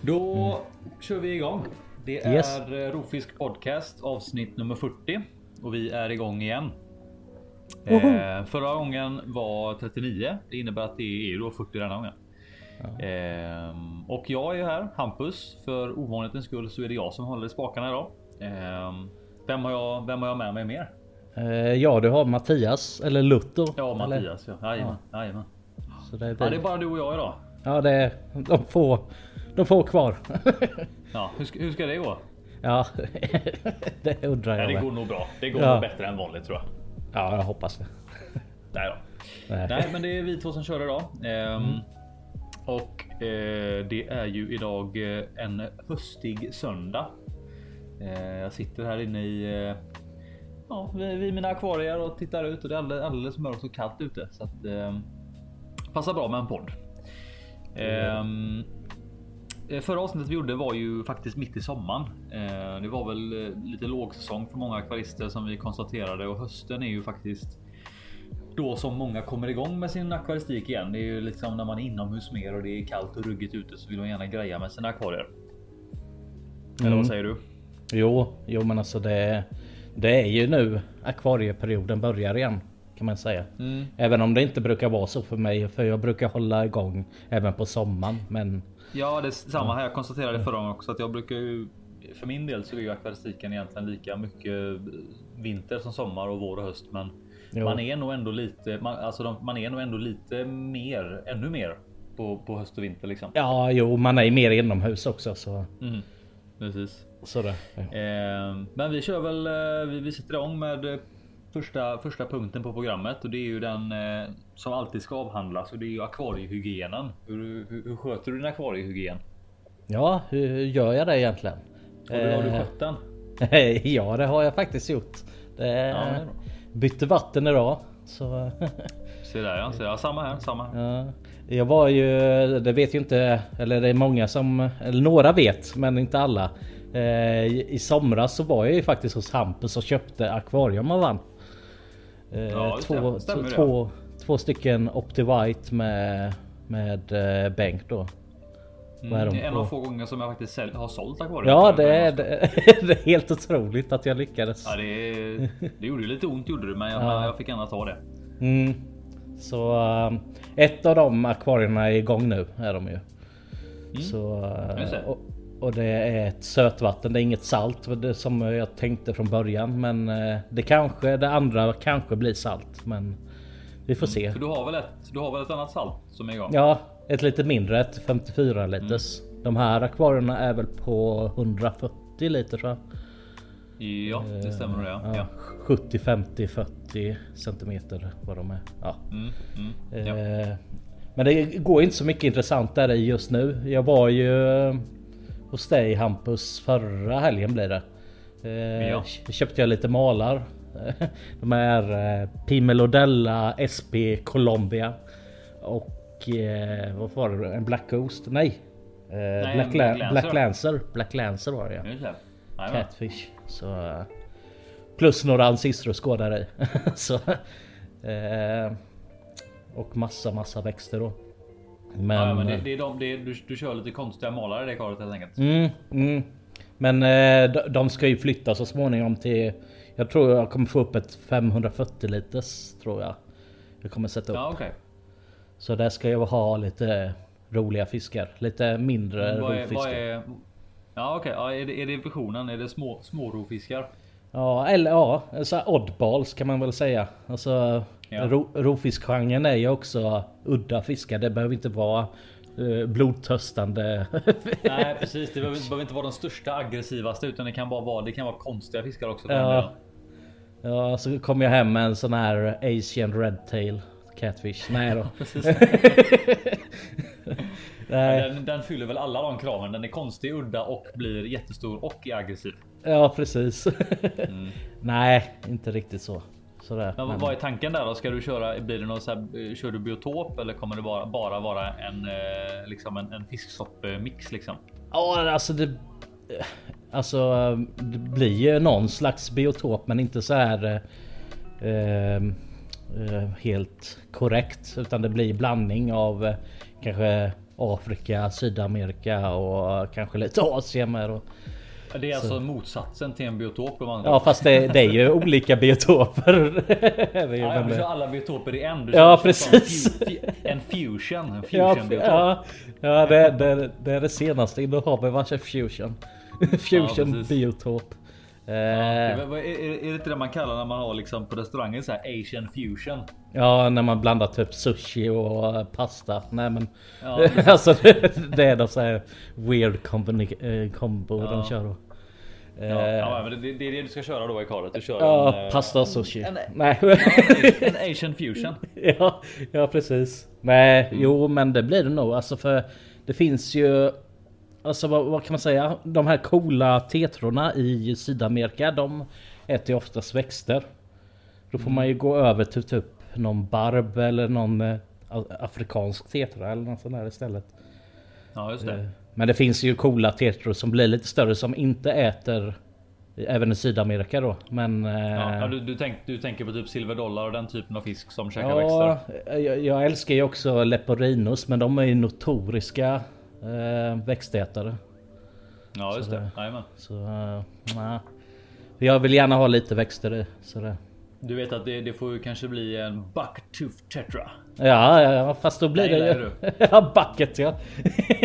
Då kör vi igång. Det är Yes. eh, Rofisk Podcast avsnitt nummer 40 och vi är igång igen. Eh, förra gången var 39. Det innebär att det är då 40 denna gången. Ehm, och jag är här, Hampus. För ovanlighetens skull så är det jag som håller i spakarna idag. Ehm, vem, har jag, vem har jag med mig mer? Eh, ja, du har Mattias, eller Luther. Ja, eller? Mattias. Ja. Jajamän, jajamän. Så det är, Ja, det är bara du och jag idag. ja, det är de få, de få kvar. Ja, hur, ska, hur ska det gå? ja, det undrar Ja, jag det med. går nog bra. Det går Ja. nog bättre än vanligt tror jag. Ja, jag hoppas det. Nej då. Nej. Nej, men det är vi två som kör idag. Ehm, Och eh, det är ju idag eh, en höstig söndag. Eh, jag sitter här inne i eh, ja, vid, vid mina akvarier och tittar ut och det är alldeles, alldeles mörkt och kallt ute. Så att eh, passar bra med en podd. Ehm, eh, Förra avsnittet vi gjorde var ju faktiskt mitt i sommaren. Eh, Det var väl eh, lite lågsäsong för många akvarister som vi konstaterade och hösten är ju faktiskt då som många kommer igång med sin akvaristik igen. Det är ju liksom när man är inomhus mer och det är kallt och ruggigt ute så vill man gärna greja med sina akvarier. Eller Mm. vad säger du? Jo, jo men alltså det, det är ju nu akvarieperioden börjar igen. Kan man säga. Mm. Även om det inte brukar vara så för mig. För jag brukar hålla igång även på sommaren. Men Ja, det är samma här. Jag konstaterade förra gången också att jag brukar ju för min del så är ju akvaristiken egentligen lika mycket vinter som sommar och vår och höst. Men Jo. man är nog ändå lite, man, alltså de, man är nog ändå lite mer, ännu mer på, på höst och vinter liksom. ja, jo man är mer inomhus också. Så, Mm. Precis. så det. Ja. Eh, men vi kör väl. eh, Vi, vi sätter igång med eh, första, första punkten på programmet och det är ju den eh, som alltid ska avhandlas och det är ju akvariehygienen. Hur, hur, hur sköter du din akvariehygien? Ja, hur gör jag det egentligen? Har du, har du Eh, skött den? ja, det har jag faktiskt gjort. Det, Ja, det bytte vatten idag. Så, Se där ja, se där. samma här, samma här. ja. Jag var ju, det vet ju inte, eller det är många som, eller några vet, men inte alla. Eh, I somras så var jag ju faktiskt hos Hampus och köpte akvarium av han. Eh, Ja, två, det. två, två stycken Opti-White med, med eh, bänk då. Är de Mm, en på? av få gånger som jag faktiskt säl- har sålt akvarium. Ja, det är, det, det är helt otroligt att jag lyckades. Ja, det, är- det gjorde ju lite ont gjorde det, men jag, Ja. jag fick gärna ta det. Mm. Så um, ett av de akvarierna är igång nu är de ju. Så, uh, det. och, och det är ett sötvatten, det är inget salt det som jag tänkte från början. Men uh, det kanske, det andra kanske blir salt. Men vi får se. För du har väl ett, du har väl ett annat salt som är igång? Ja, ett lite mindre, ett 54 liters. De här akvarierna är väl på 140 liter tror jag. Ja, det stämmer nog det. Ja. Ja. 70, 50, 40 centimeter vad de är. Ja. Mm, mm, ja. Eh, Men det går inte så mycket intressant där i just nu. Jag var ju eh, hos dig Hampus förra helgen blir det. Eh, Ja. Köpte jag lite malar. De är eh, Pimelodella SP Colombia. Och eh, vad var det? En Black Ghost? Nej. Eh, en Black, Black La- Lancer. Black Lancer. Black Lancer var det ja. Det. Catfish. Så, plus några ancistrusskår där i. eh, och massa massa växter då. Men, Ja, men det, det är de, det är, du, du kör lite konstiga malare i det karet helt enkelt. mm, mm. men eh, de, de ska ju flytta så småningom till Jag tror jag kommer få upp ett 540 liters tror jag. Jag kommer sätta upp. Ja, okej. Så där ska jag ha lite roliga fiskar. Lite mindre Vad är, rovfiskar. vad är, ja, okej. Ja, är, det, är det visionen? Är det små, små rovfiskar? Ja, eller ja, så här oddballs kan man väl säga. Alltså, Ja. ro, rovfiskgenren är ju också udda fiskar. Det behöver inte vara eh, blodtörstande. Nej, precis. Det behöver, behöver inte vara den största aggressivaste utan det kan bara vara, det kan vara konstiga fiskar också. Ja. Ja, så kom jag hem med en sån här Asian Redtail Catfish. Nej då. Nej. Den, den fyller väl alla de kraven. Den är konstig, udda och blir jättestor och är aggressiv. Ja, precis. Nej, inte riktigt så. Sådär. Men, Men- vad är tanken där då? Ska du köra? Blir det någon så här, eh, kör du biotop eller kommer det bara, bara vara en eh, liksom en, en fisksoppmix liksom? Ja, alltså det... Alltså det blir ju någon slags biotop men inte så här eh, eh, helt korrekt. Utan det blir blandning av eh, kanske Afrika, Sydamerika och kanske lite Asien med. Och, Det är alltså motsatsen till en biotop de andra. ja fast det, det är ju olika biotoper. Det Ja, jag men kör det- alla biotoper i en. Du Ja, en precis. En fusion. En Ja, fusion biotop. ja, ja det, det, det är det senaste. Då har vi varsin fusion. Fusion biotop. Ja, Eh, är, är, det inte det man kallar när man har liksom på restaurangen så här Asian fusion? Ja, när man blandar typ sushi och eh, pasta. Nej men Ja, alltså det, det är de så här weird combini- eh, combo de Ja. kör då. Ja, ja, men det, det är det du ska köra då i karet. Du kör Ja, en, pasta och sushi. en- Nej. en Asian fusion. ja, ja, precis. Nej, jo, men det blir det nog. Alltså för det finns ju... Alltså vad, vad kan man säga? De här coola tetrorna i Sydamerika, de äter ju oftast växter. Då får man ju gå över till typ någon barb eller någon eh, afrikansk tetra eller något sånt där istället. Ja, just det. Men det finns ju coola tetror som blir lite större som inte äter även i Sydamerika då. Men... eh, ja, du, du, tänk, du tänker på typ silverdollar och den typen av fisk som käkar Ja, växter. jag, jag älskar ju också leporinos men de är ju notoriska eh, växtätare. Ja, just Så det. Jajamän. Så eh. Jag vill gärna ha lite växter i. Så det. Du vet att det, det får ju kanske bli en bucktooth tetra. Ja, ja, fast då blir Nej, det ju... ja, bucket ja.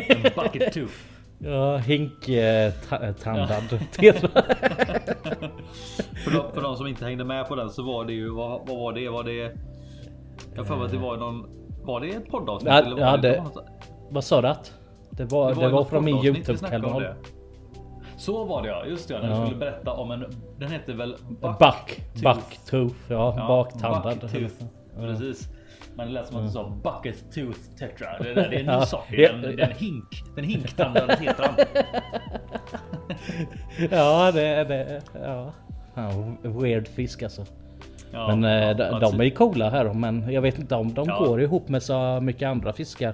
En bucket tooth. Ja, hink eh, ta, tandad. tetra. För de, för de som inte hängde med på den så var det ju, vad, vad var det? Var det... Jag har för mig att det var någon... Var det ett poddavsnitt? Ja, eller var ja, det, det- Vad sa du att? Det var, det var, något från min Youtube-kanal. det. Så var det ja, just det. När Ja. du skulle berätta om en... Den hette väl Buck, bucktooth, ja, Ja, baktandad. Precis. Men det lät som att du sa bucket tooth tetra. Det, där, det är en ny Ja. sak. Det. Den, den hink. Den hinktandade tetran. Ja, det är det. Ja. Weird fisk alltså. Ja, Men eh, ja, de, de är ju coola här men jag vet inte om de går ihop med så mycket andra fiskar.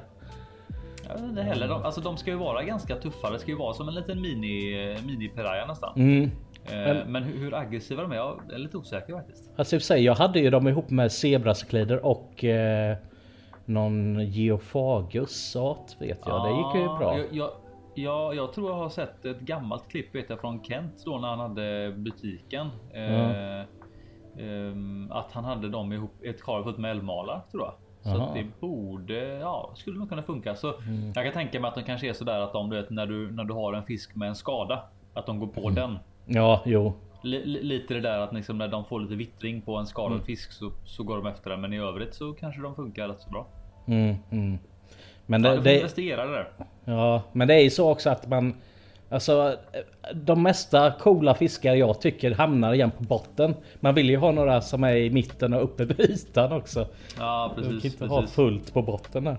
Jag vet inte heller. De, alltså, de ska ju vara ganska tuffa. Det ska ju vara som en liten mini, mini piraya nästan. Mm. Eh, men hur, hur aggressiva de är, jag är lite osäker faktiskt. Alltså i och för sig, jag hade ju dem ihop med zebracyklider och eh, någon geophagus-art vet jag. Det gick ju bra. Jag, jag, jag, jag tror jag har sett ett gammalt klipp vet jag, från Kent då när han hade butiken. Eh, ehm, att han hade dem ihop ett kar fullt med älvmalar tror jag. Så att det borde, ja, skulle nog kunna funka. Så Mm. jag kan tänka mig att de kanske är sådär att de, du vet, när du, när du har en fisk med en skada, att de går på Mm. den. Ja, jo. Li, lite det där att liksom när de får lite vittring på en skadad Mm. fisk så, så går de efter den. Men i övrigt så kanske de funkar rätt så bra. Mm, mm. Men Ja, det, du får det, investera det där. ja, men det är ju så också att man Alltså de mesta coola fiskar jag tycker hamnar igen på botten. Man vill ju ha några som är i mitten och uppe på ytan också. Ja Man kan precis. inte ha precis. fullt på botten där.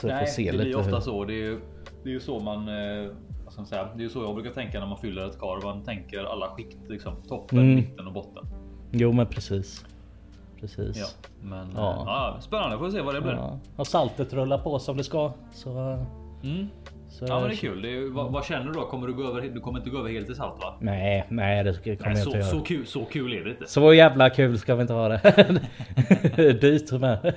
Så vi får Nej, se det lite blir ofta hur- så. Det är ju, det är ju så man... Eh, vad ska man säga? Det är ju så jag brukar tänka när man fyller ett kar. Man tänker alla skikt liksom. Toppen, Mm. mitten och botten. Jo men precis. Precis. Ja, men Ja. ja. Ja, spännande. Får vi se vad det blir. Ja. Och saltet rullar på som det ska. Så, Mm. Så Ja, men det är kul. Det är, vad, vad känner du då? Kommer du gå över? Du kommer inte gå över helt i salt va? Nej, nej det kommer Nej, jag så, inte göra. så, kul, så kul är det inte. Så jävla kul ska vi inte ha det. Dyrt med. nej,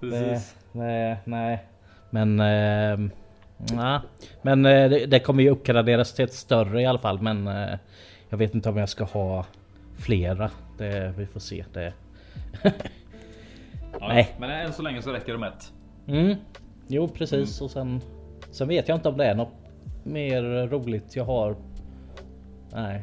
Precis. nej, nej. Men... Eh, nej. Men eh, det, det kommer ju uppgraderas till ett större i alla fall. Men eh, jag vet inte om jag ska ha flera. Det, vi får se. Det. Ja, Nej. Men än så länge så räcker det med ett. Mm. Jo precis och sen... Sen vet jag inte om det är något mer roligt jag har. Nej.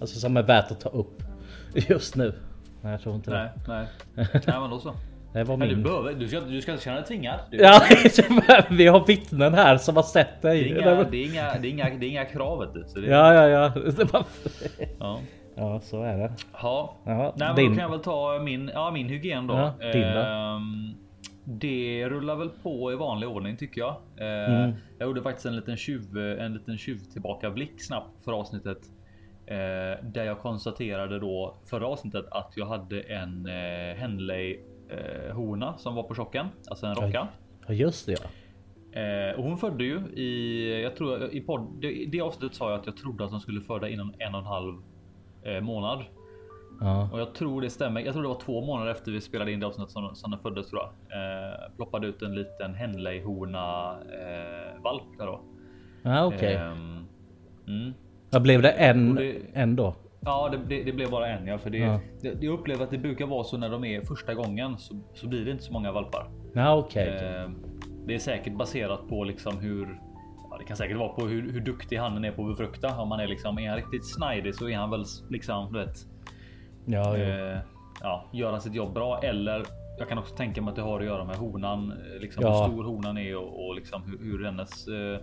Alltså som är värt att ta upp just nu. Nej jag tror inte Nej, det. nej. Nej men då så. Det var Men du min... behöver, du ska, du ska inte känna dig tvingad. Du, Ja, vi har vittnen här som har sett det, dig. är inga, det, är inga, det, är inga, det är inga krav vet du. Så det, Ja, ja, ja. Det var- ja. Ja, så är det. Ja. Jaha, Nej, men din. då kan jag väl ta min, ja, min hygien då. Ja, din då. Ehm, det rullar väl på i vanlig ordning tycker jag. Eh, Mm. Jag gjorde faktiskt en liten tjuv, en liten tjuv tillbakablick snabbt för avsnittet. Eh, där jag konstaterade då förra avsnittet att jag hade en eh, Henley eh, hona som var på chocken, alltså en rocka. Ja, just det ja. Eh, och hon födde ju i, jag tror i podd, det, det avsnittet sa jag att jag trodde att hon skulle föda inom en och en halv eh, månad. Ja. Och jag tror det stämmer. Jag tror det var två månader efter vi spelade in det avsnittet som, som den föddes tror jag. Eh, ploppade ut en liten Henley-hona eh, valp där då. Ja, okej. Ehm, mm. Ja, blev det en, det- en då? Ja, det, det, det blev bara en ja, för det, Ja. jag upplever att det brukar vara så när de är första gången så, så blir det inte så många valpar. Ja, okej. okej. Ehm, det är säkert baserat på liksom hur Ja, det kan säkert vara på hur, hur duktig han är på att befrukta. Om man är liksom är han riktigt snajdig så är han väl liksom du vet. Ja. Eh, ja, gör han sitt jobb bra eller jag kan också tänka mig att det har att göra med honan, eh, liksom Ja. hur stor honan är och, och liksom hur, hur hennes eh,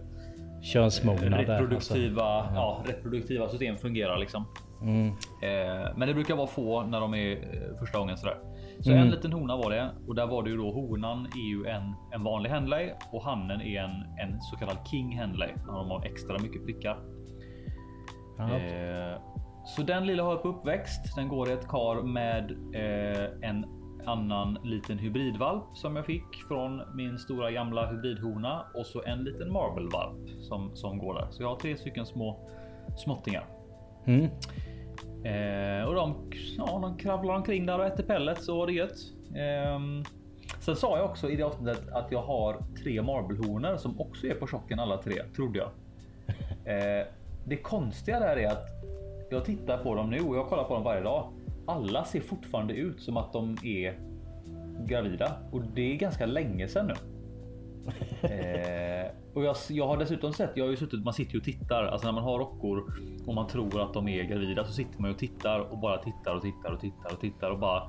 Könsmognad där. reproduktiva, Alltså. ja, reproduktiva system fungerar liksom. Mm. Eh, men det brukar vara få när de är eh, första gången sådär. Så Mm. en liten hona var det och där var det ju då honan är ju en, en vanlig Henley och hannen är en, en så kallad King Henley. När de har extra mycket prickar. Eh, så den lilla har på uppväxt. Den går i ett kar med eh, en annan liten hybridvalp som jag fick från min stora gamla hybridhona och så en liten marble-valp som, som går där. Så jag har tre stycken små småttingar. Mm. Eh, och de, ja, de kravlar omkring där och äter pellets och har det gött. Ehm, sen sa jag också i det avsnittet att jag har tre marblehonor som också är på chocken alla tre, trodde jag. Eh, det konstiga där är att jag tittar på dem nu och jag kollar på dem varje dag. Alla ser fortfarande ut som att de är gravida och det är ganska länge sedan nu. Eh, och jag, jag har dessutom sett, jag har ju suttit, man sitter ju och tittar, alltså när man har rockor och man tror att de är gravida så sitter man ju och tittar och bara tittar och tittar och tittar och tittar och bara.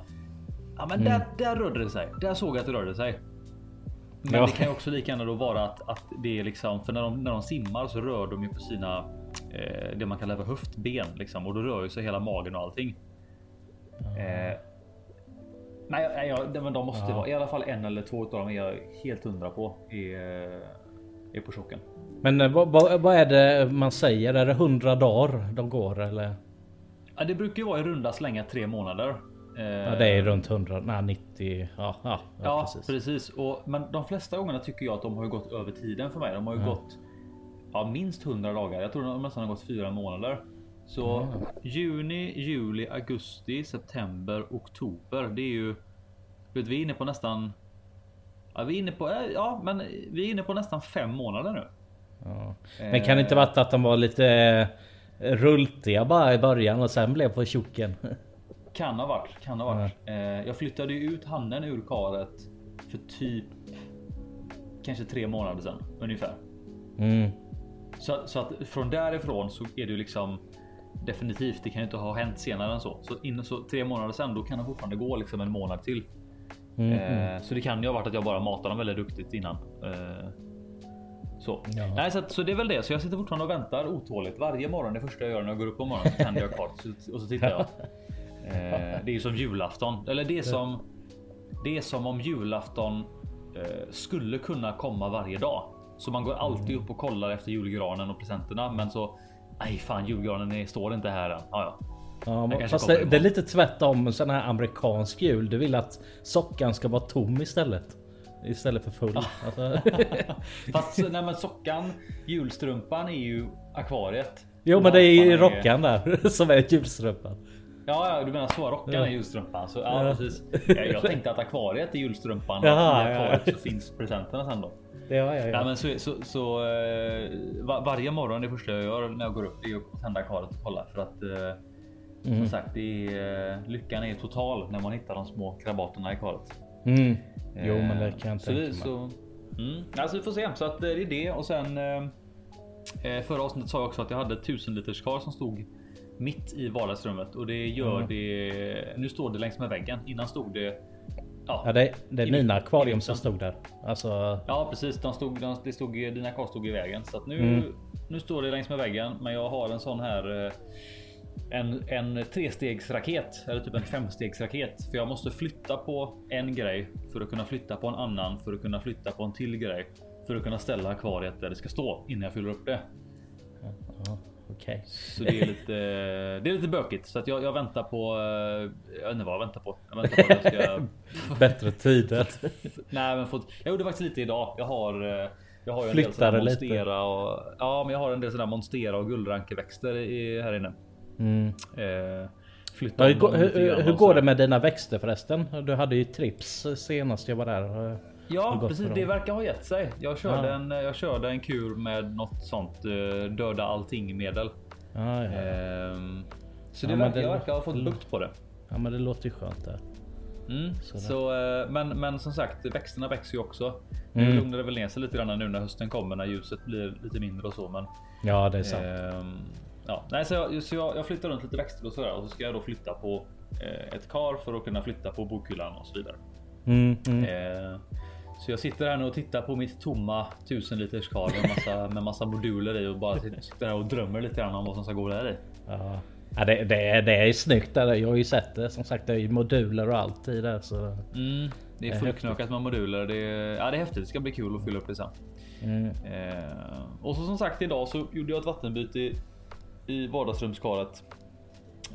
Ja, men där, där rörde det sig. Där såg jag att det rörde sig. Men Ja. det kan ju också lika gärna då vara att, att det är liksom för när de, när de simmar så rör de ju på sina eh, det man kallar för höftben liksom och då rör ju sig hela magen och allting. Eh, nej, det- men de måste Ja. vara i alla fall en eller två av dem är jag helt hundra på är, är på chocken. Men eh, vad, vad, vad är det man säger? Är det 100 dagar de går eller? Ja, det brukar ju vara i runda slänga tre månader. Eh, Ja, det är runt 100, nej 90. Ja, ja, ja, Ja, precis. precis. Och, men de flesta gångerna tycker jag att de har gått över tiden för mig. De har ju Ja. gått ja, minst 100 dagar. Jag tror de nästan har gått fyra månader. Så juni, juli, augusti, september, oktober. Det är ju. Vet, vi är inne på nästan. Ja, vi är inne på. eh, Ja, men vi är inne på nästan fem månader nu. Ja. Men kan det inte varit att de var lite eh, rultiga bara i början och sen blev på tjocken? Kan ha varit, kan ha varit. Eh, jag flyttade ju ut hannen ur karet för typ kanske tre månader sedan ungefär. Mm. Så, så att från därifrån så är det ju liksom definitivt. Det kan ju inte ha hänt senare än så. Så in så tre månader sedan, då kan det fortfarande gå liksom en månad till. Mm. mm. Eh, så det kan ju ha varit att jag bara matade dem väldigt duktigt innan. Eh, så. Ja. Nej, så, att, så det är väl det. Så jag sitter fortfarande och väntar otåligt varje morgon. Det första jag gör när jag går upp på morgonen så tänder jag kvar så- och så tittar jag. Eh, det är som julafton. Eller det är som. Det är som om julafton eh, skulle kunna komma varje dag. Så man går alltid upp och kollar efter julgranen och presenterna. Men så. Nej fan julgranen är, står inte här än. Ja, ja. Ja, men fast det, det är lite tvärtom sån här amerikansk jul. Du vill att sockan ska vara tom istället. Istället för full. Alltså, Fast nej, men sockan, julstrumpan är ju akvariet. jo men det är ju rockan där som är julstrumpan. Ja, ja, du menar så rockan Ja. är julstrumpan. Så, ja, Ja. precis. Jag, jag tänkte att akvariet är julstrumpan och i ja. akvariet så finns presenterna sen då. Ja, ja, Ja, ja. men så, så, så eh, va- varje morgon det första jag gör när jag går upp det är att tända akvariet och kolla för att eh, Mm. som sagt, det är, eh, lyckan är total när man hittar de små krabaterna i akvariet. Mm. Jo men det kan jag så tänka det, mig. så, mm. Alltså vi får se. Så att det är det och sen eh, förra avsnittet sa jag också att jag hade 1000 liters kar som stod mitt i vardagsrummet och det gör Mm. det. Nu står det längs med väggen. Innan stod det. Ja, Ja, det, det är mina akvarium som stod där. Alltså. Ja precis, de stod, de, det stod, dina kar stod i vägen. Så nu, Mm. nu står det längs med väggen. Men jag har en sån här eh, en, en trestegsraket eller typ en femstegsraket. För jag måste flytta på en grej för att kunna flytta på en annan för att kunna flytta på en till grej. För att kunna ställa akvariet där det ska stå innan jag fyller upp det. Ja, Okej. Så det är lite, det är lite bökigt. Så att jag, jag väntar på, eh, jag vet inte vad jag väntar på. Jag väntar på att jag ska Bättre tider. Nej, men fått, jag gjorde faktiskt lite idag. Jag har. eh, Jag har ju en del sådana monstera och ja, men jag har en del sådana monstera och guldrankeväxter i, här inne. Mm. Eh, flytta Hur, hur, hur går det med dina växter förresten? Du hade ju trips senast jag var där. Ja, precis. Det verkar ha gett sig. Jag körde, Ja. en, jag körde en kur med något sånt eh, döda allting medel. Ja, ja. Ehm, så det Ja, verkar, det- jag verkar ha fått bukt på det. ja men det låter ju skönt där. Mm. Så, eh, men, men som sagt, växterna växer ju också. Nu Mm. lugnar det väl ner sig lite grann nu när hösten kommer när ljuset blir lite mindre och så. Men, Ja det är sant. ehm, ja, nej, så jag, så jag, jag flyttar runt lite växter och sådär och så ska jag då flytta på eh, ett kar för att kunna flytta på bokhyllan och så vidare. Mm, mm. Eh, så jag sitter här nu och tittar på mitt tomma 1000 liters kar med massa, med massa moduler i och bara sitter här och drömmer lite grann om vad som ska gå där i. Ja. Ja, det, det, är- det är snyggt där. Jag har ju sett det. Som sagt det är ju moduler och allt i där. Så. Mm, det Det är är fullknökat med moduler. Det är, ja, det är häftigt. Det ska bli kul att fylla upp det sen. Mm. Eh, och så som sagt idag så gjorde jag ett vattenbyte i, i vardagsrumskaret.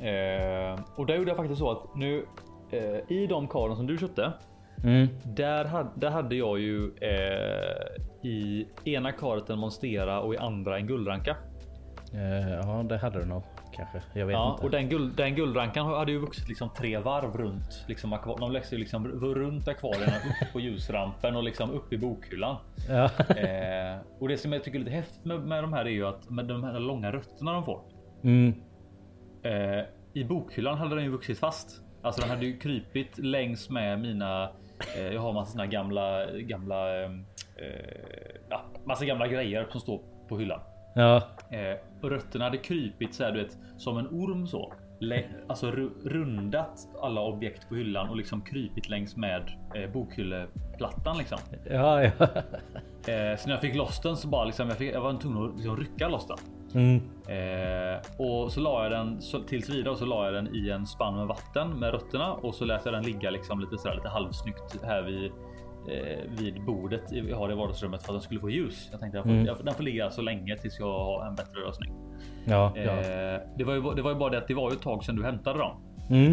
Eh, och där gjorde jag faktiskt så att nu eh, i de karen som du köpte. Mm. Där hade, där hade jag ju eh, i ena karet en monstera och i andra en guldranka. Eh, ja det hade du nog kanske. Jag vet Ja, inte. och den, guld, den guldrankan hade ju vuxit liksom tre varv runt. Liksom, de växte ju liksom runt akvarierna upp på ljusrampen och liksom upp i bokhyllan. Ja. Eh, och det som jag tycker är lite häftigt med, med de här är ju att med de här långa rötterna de får. Mm. Eh, I bokhyllan hade den ju vuxit fast. Alltså den hade ju krypit längs med mina. Eh, jag har massa såna gamla, gamla, eh, ja, massa gamla grejer som står på hyllan. Ja. Eh, rötterna hade krypit så här, du vet, som en orm så. Alltså ru- rundat alla objekt på hyllan och liksom krypit längs med eh, bokhylleplattan liksom. Ja, ja. Eh, så när jag fick loss den så bara liksom, jag, fick, jag var tvungen att liksom rycka loss den. Mm. Eh, och så la jag den så, tills vidare och så la jag den i en spann med vatten med rötterna och så lät jag den ligga liksom lite sådär lite halvsnyggt här vid vid bordet i- jag har i vardagsrummet för att den skulle få ljus. Jag tänkte får, Mm. den får ligga så länge tills jag har en bättre lösning. Ja, ja. Eh, det, var ju, det var ju bara det att det var ju ett tag sedan du hämtade dem. Mm.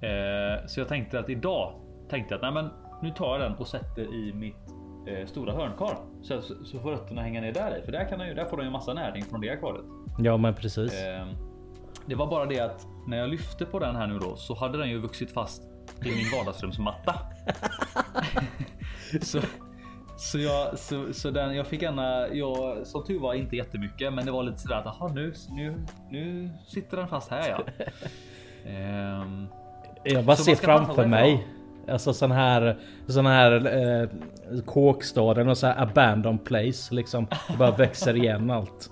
Eh, så jag tänkte att idag tänkte jag att nej, men nu tar jag den och sätter i mitt eh, stora hörnkar så, så, så får rötterna hänga ner där i för där kan den ju, där får den ju massa näring från det akvariet. ja, men precis. Eh, det var bara det att när jag lyfte på den här nu då så hade den ju vuxit fast i min vardagsrumsmatta. så, så, jag, så, så den, jag fick gärna, jag, som tur var inte jättemycket, men det var lite sådär att aha, nu, nu, nu sitter den fast här ja. Ehm, Jag bara ser framför mig. Alltså sån här, sån här eh, kåkstaden och så här abandoned place liksom. Det bara växer igen allt.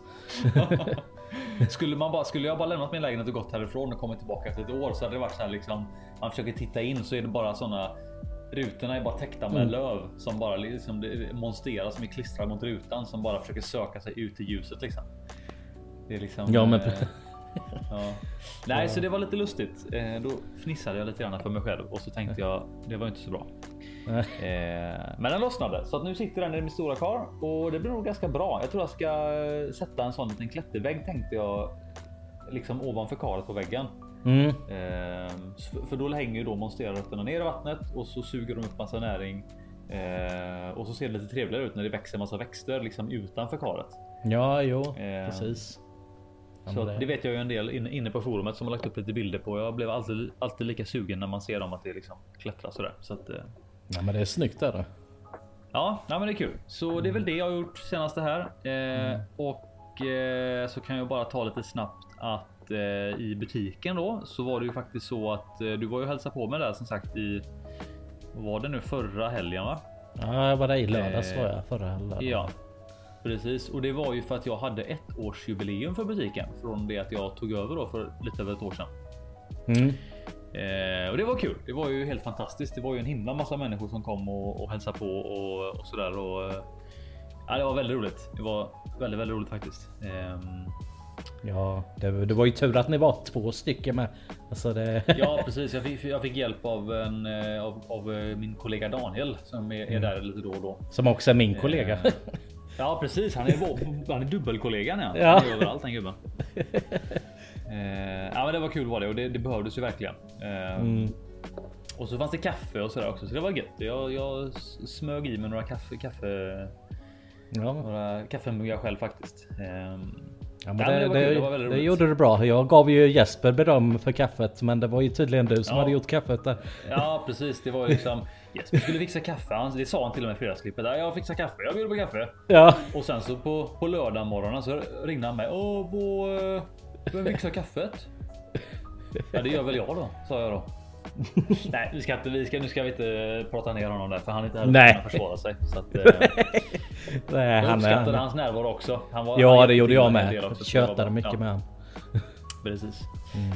skulle, man bara, skulle jag bara lämnat min lägenhet och gått härifrån och kommit tillbaka efter ett år så hade det varit så här liksom. Man försöker titta in så är det bara såna Rutorna är bara täckta med Mm. löv som bara liksom monstera som är klistrad mot rutan som bara försöker söka sig ut i ljuset liksom. Det är liksom. Ja, men- eh, ja. Nej, så det var lite lustigt. Eh, då fnissade jag lite grann för mig själv och så tänkte jag det var inte så bra. Eh, men den lossnade så att nu sitter den i min stora kar och det blir nog ganska bra. Jag tror jag ska sätta en sån liten klättervägg tänkte jag liksom ovanför karet på väggen. Mm. Eh, för- då hänger ju då monsterrötterna ner i vattnet och så suger de upp massa näring. Eh, och så ser det lite trevligare ut när det växer massa växter liksom utanför karet. Ja, jo, Eh, precis. Ja, Så att det vet jag ju en del inne, inne på forumet som har lagt upp lite bilder på. Jag blev alltid, alltid lika sugen när man ser dem att det liksom klättrar sådär. Så att, eh, Ja, men det är snyggt där. Ja, nej, men det är kul. Så det är väl det jag har gjort senast det här. Eh, Och eh, så kan jag bara ta lite snabbt att eh, i butiken då så var det ju faktiskt så att eh, du var ju och hälsade på mig där som sagt i var det nu förra helgen va? Ja, jag var där i lördags Eh, var jag förra lördagen. Ja, precis. Och det var ju för att jag hade ett års jubileum för butiken från det att jag tog över då för lite över ett år sedan. Mm. Eh, och det var kul. Det var ju helt fantastiskt. Det var ju en himla massa människor som kom och, och hälsade på och, och sådär. Och, eh, ja, det var väldigt roligt. Det var väldigt, väldigt roligt faktiskt. Ehm, Ja, det, det var ju tur att ni var två stycken med. Alltså det... ja, precis. Jag fick, jag fick hjälp av, en, eh, av, av eh, min kollega Daniel som är, är där lite då och då. Som också är min kollega. Eh, Ja, precis. Han är, vår- han är dubbelkollegan. Ja. Ja. Han är överallt den gubben. Eh, ja, men det var kul var det och det, det behövdes ju verkligen. Eh, Mm. Och så fanns det kaffe och sådär också, så det var gött. Jag, jag smög i mig några kaffe, kaffe, Ja. några kaffemuggar själv faktiskt. Ja, men det, det det, det var det gjorde du bra. Jag gav ju Jesper beröm för kaffet men det var ju tydligen du som Ja. hade gjort kaffet där. Ja precis, det var ju liksom Jesper skulle fixa kaffe. Han, det sa han till och med i fredagsklippet. Jag fixar kaffe, jag bjuder på kaffe. Ja, Och sen så på, på lördag morgonen så ringde han mig. Åh, bo, eh, vem fixar kaffet? Ja, det gör väl jag då, sa jag då. Nej, vi ska inte, vi ska, nu ska vi inte prata ner honom där för han är inte här Nej. för att försvara sig. Så att, eh, nej, jag han uppskattade är... hans närvaro också. Han var, han Ja, det hjälpte gjorde jag med. del också, så det var Tjötade mycket Ja. med han. Precis.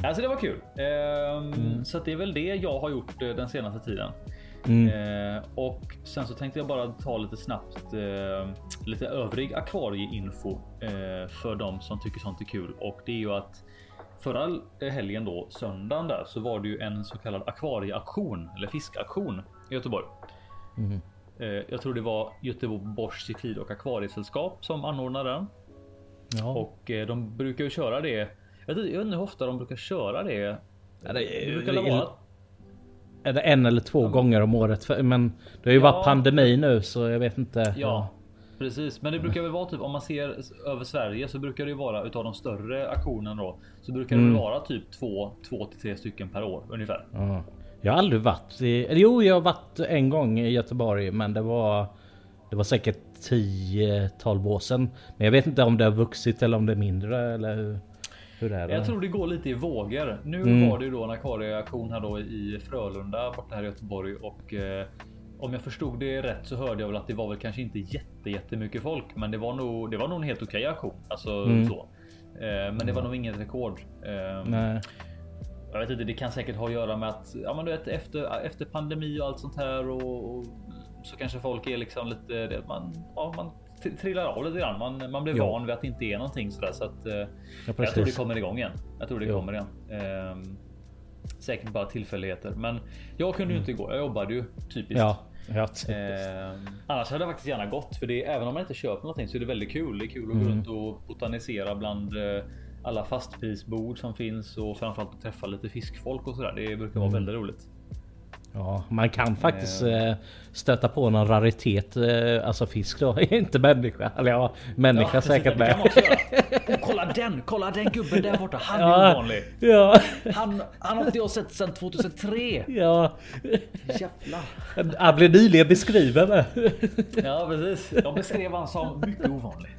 Alltså det var kul. Ehm, Så att det är väl det jag har gjort eh, den senaste tiden. Eh, och sen så tänkte jag bara ta lite snabbt eh, lite övrig akvarieinfo eh, för de som tycker sånt är kul. Och det är ju att förra helgen då söndagen där så var det ju en så kallad akvarieaktion eller fiskaktion i Göteborg. Eh, jag tror det var Göteborgs Cykid och akvariesällskap som anordnade den. Ja. Och eh, de brukar ju köra det. Jag vet, inte hur ofta de brukar köra det. Ja, det, Det brukar väl vara är det en eller två gånger om året? Men det har ju Ja. varit pandemi nu så jag vet inte. Ja, precis. Men det brukar väl vara typ om man ser över Sverige så brukar det ju vara utav de större aktionerna då så brukar det väl vara typ två, två till tre stycken per år ungefär. Ja. Jag har aldrig varit i... eller Jo, jag har varit en gång i Göteborg men det var... Det var säkert 10-12 år sedan. Men jag vet inte om det har vuxit eller om det är mindre eller hur, hur är det? Jag tror det går lite i vågor. Nu Mm. var det ju då en akvarieaktion här då i Frölunda borta här i Göteborg och eh, om jag förstod det rätt så hörde jag väl att det var väl kanske inte jätte jättemycket folk, men det var nog. Det var nog en helt okej aktion, alltså Mm. så. Eh, men det var nog inget rekord. Eh, Nej. Jag vet inte, det kan säkert ha att göra med att ja, men du vet, efter, efter pandemi och allt sånt här och, och så kanske folk är liksom lite man, ja, man trillar av lite grann. Man, man blir Ja. van vid att det inte är någonting sådär så att eh, Ja, jag tror det kommer igång igen. Jag tror det Ja. kommer igen. Ehm, säkert bara tillfälligheter, men jag kunde ju inte gå. Jag jobbade ju typiskt. Ja. Ja. Ehm, annars hade jag faktiskt gärna gått för det även om man inte köper någonting så är det väldigt kul. Det är kul att gå runt och botanisera bland eh, alla fastprisbord som finns och framförallt att träffa lite fiskfolk och sådär. Det brukar vara väldigt roligt. Ja, man kan faktiskt eh, stöta på någon raritet, eh, alltså fisk då, inte människa. Eller ja, människa precis, säkert med. Oh, kolla den! Kolla den gubben där borta. Han är Ja. ovanlig. Ja, Han, han har inte jag sett sedan 2003. ja. Jävlar. Han blev nyligen beskriven med. Ja precis. De beskrev han som mycket ovanlig.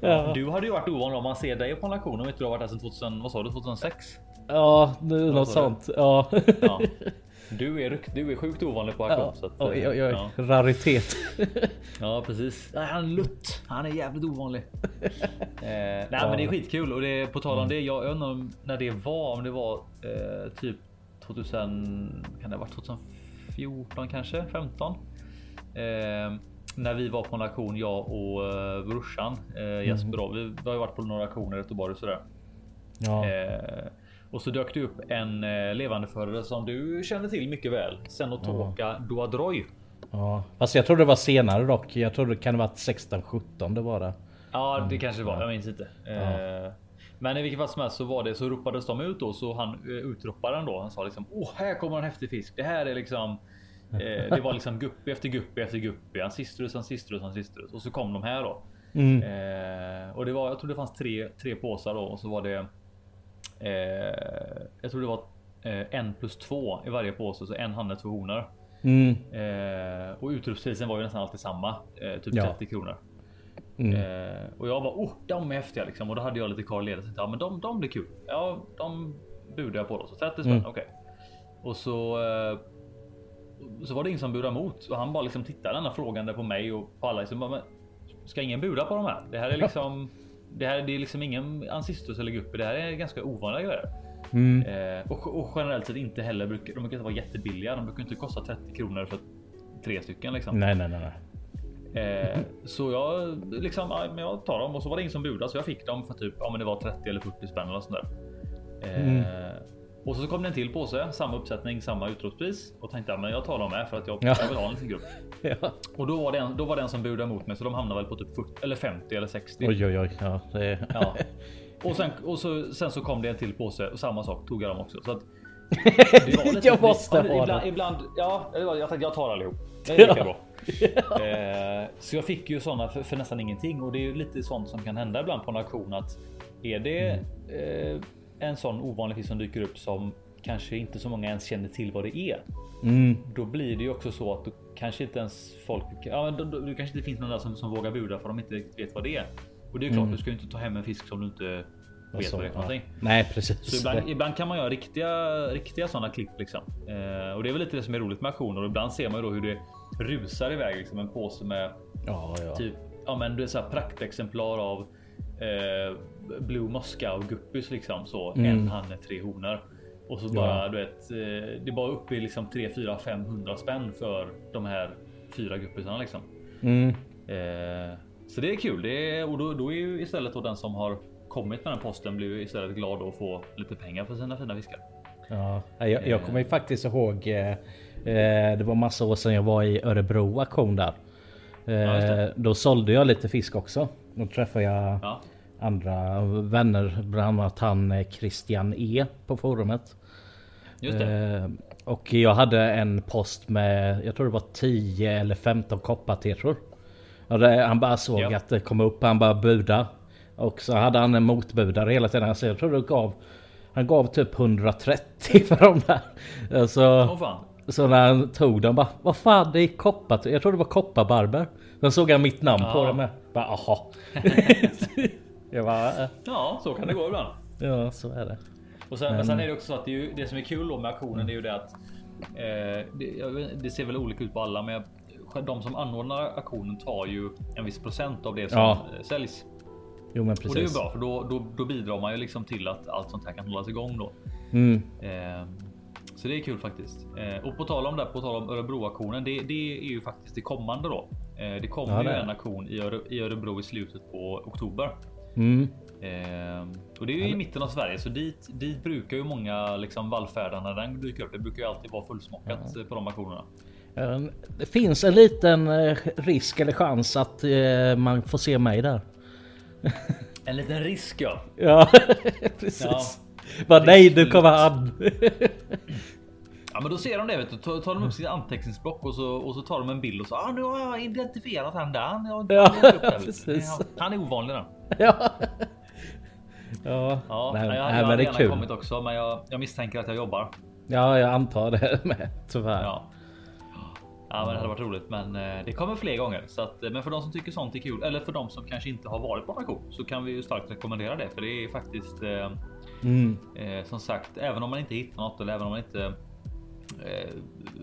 Ja, Du hade ju varit ovanlig om man ser dig på en auktion om inte du har varit där sedan 2000, vad sa du, 2006? ja något sånt. Ja. Ja. Du är, du är sjukt ovanlig på auktion. Ja, så att, oj, oj. Ja. Raritet. ja precis. Nej, han är lutt. Han är jävligt ovanlig. eh, nej men det är skitkul och det är på tal om det. Jag undrar när det var, om det var eh, typ 2000, kan det ha varit 2014 kanske? 15? Eh, när vi var på en auktion, jag och eh, brorsan eh, Jesper. då. Vi, vi har ju varit på några auktioner i Göteborg och sådär. Ja. Eh, och så dök det upp en eh, levandeförare som du känner till mycket väl. Senotoka Duadroy. ja. Fast jag tror det var senare dock. Jag tror det kan ha varit 16-17 det var det. Ja, det kanske det var. Jag minns inte. Eh, Men i vilket fall som helst så var det så ropades de ut då så han eh, utroparen då. Han sa liksom åh, här kommer en häftig fisk. Det här är liksom. Eh, det var liksom guppy efter guppy efter guppy. Han sistrus, han sistrus, han sistrus och så kom de här då. Mm. Eh, och det var, jag tror det fanns tre, tre påsar då och så var det. Eh, jag tror det var eh, en plus två i varje påse, så en hanne, två honor. Mm. Eh, och utropsprisen var ju nästan alltid samma, eh, typ Ja. 30 kronor. Mm. Eh, och jag var oh, de är häftiga liksom. Och då hade jag lite kvar ledigt. Ja, men de, de blir kul. Ja, de budade jag på då. Så 30 spänn, Mm. okej. Och så. Eh, så var det ingen som budade emot och han bara liksom tittade denna frågande på mig och på alla. Liksom, bara, men, ska ingen buda på de här? Det här är liksom. Det här det är liksom ingen ancestus eller guppy. Det här är ganska ovanliga grejer. Mm. Eh, och, och generellt sett inte heller brukar de brukar inte vara jättebilliga. De brukar inte kosta 30 kronor för tre stycken liksom. Nej, nej, nej. nej. Eh, så jag liksom, ja, men jag tar dem och så var det ingen som budade så jag fick dem för typ, ja men det var 30 eller 40 spänn eller sånt där. Eh, Och så kom det en till påse, samma uppsättning, samma utropspris och tänkte ja, men jag tar dem med för att jag, Ja. jag vill ha en liten grupp. Ja. Och då var det en, då var det en som budade mot mig så de hamnade väl på typ 40 eller 50 eller 60. Oj, oj, oj. Ja, det... Ja. Och sen, och så, sen så kom det en till påse och samma sak tog jag dem också. Så att det var lite- Jag måste ja, ha ibland, ibland, ja, jag tänkte jag tar allihop. Det är lika Ja. bra. eh, så jag fick ju sådana för, för, nästan ingenting och det är ju lite sånt som kan hända ibland på en auktion att är det eh, en sån ovanlig fisk som dyker upp som kanske inte så många ens känner till vad det är. Mm. Då blir det ju också så att då kanske inte ens folk. Ja, då, då, då kanske inte finns någon där som, som vågar buda för de inte vet vad det är. Och det är klart, Mm. du ska ju inte ta hem en fisk som du inte vet Så, vad det är för någonting. Nej precis. Så ibland, ibland kan man göra riktiga, riktiga sådana klipp liksom. Eh, och det är väl lite det som är roligt med auktioner. Och ibland ser man ju då hur det rusar iväg liksom en påse med Ja, ja. typ ja, men det är så här praktexemplar av eh, Blue Moscow guppys liksom så Mm. en hanne, tre honor. Och så bara Ja. du vet, eh, det är bara uppe i liksom 3, 4, 500 spänn för de här fyra guppisarna liksom. Mm. Eh, så det är kul. Det är, och då, då är ju istället då den som har kommit med den posten blir ju istället glad att få lite pengar för sina fina fiskar. Ja, jag, jag kommer ju faktiskt ihåg. Eh, eh, det var massa år sedan jag var i Örebro auktion där. Ja, Eh, det. då sålde jag lite fisk också. Då träffade jag Ja, andra vänner, bland annat han eh, Christian E på forumet. just det. Eh, och jag hade en post med, jag tror det var 10 eller 15 koppartetror. Han bara såg Ja. att det kom upp, han bara buda. Och så hade han en motbudare hela tiden. Så jag tror det gav, han gav typ 130 för de där. Så, fan. så när han tog dem bara, vad fan det är koppar, jag tror det var kopparbarber. Sen såg han mitt namn på Ja. det med. Bara, aha. jag bara, eh, Ja, så kan det gå ibland. ja så är det. Och sen, men sen är det också så att det, är ju, det som är kul då med auktionen är ju det att eh, det, det ser väl olika ut på alla, men de som anordnar auktionen tar ju en viss procent av det som Ja. säljs. Jo men Och det är ju precis. bra för då, då, då bidrar man ju liksom till att allt sånt här kan hållas igång då. Mm. Eh, så det är kul faktiskt. Eh, och på tal om det, på tal om Örebro-auktionen, det, det är ju faktiskt det kommande då. Eh, det kommer Ja, ju det är en det. auktion i, Öre, i Örebro i slutet på oktober. Mm. Eh, och det är ju i mitten av Sverige så dit, dit brukar ju många liksom vallfärda när den dyker upp. Det brukar ju alltid vara fullsmockat eh, på de auktionerna. Eh, Det finns en liten eh, risk eller chans att eh, man får se mig där. En liten risk ja. Ja, precis. Ja. Bara nej, nu kommer han. Ja men då ser de det vet du. Tar, tar de upp sitt anteckningsblock och så, och så tar de en bild och så ah, nu har jag identifierat han där. Han, jag, Ja, precis. Han är ovanlig den. ja. Ja, Ja, nej, jag, nej, jag men det är kul. kommit också men jag, jag misstänker att jag jobbar. Ja, jag antar det med tyvärr. Ja. Ja men det hade varit roligt men eh, det kommer fler gånger. Så att, eh, men för de som tycker sånt är kul eller för de som kanske inte har varit på auktion så kan vi ju starkt rekommendera det. För det är faktiskt eh, Mm. eh, som sagt även om man inte hittar något eller även om man inte eh,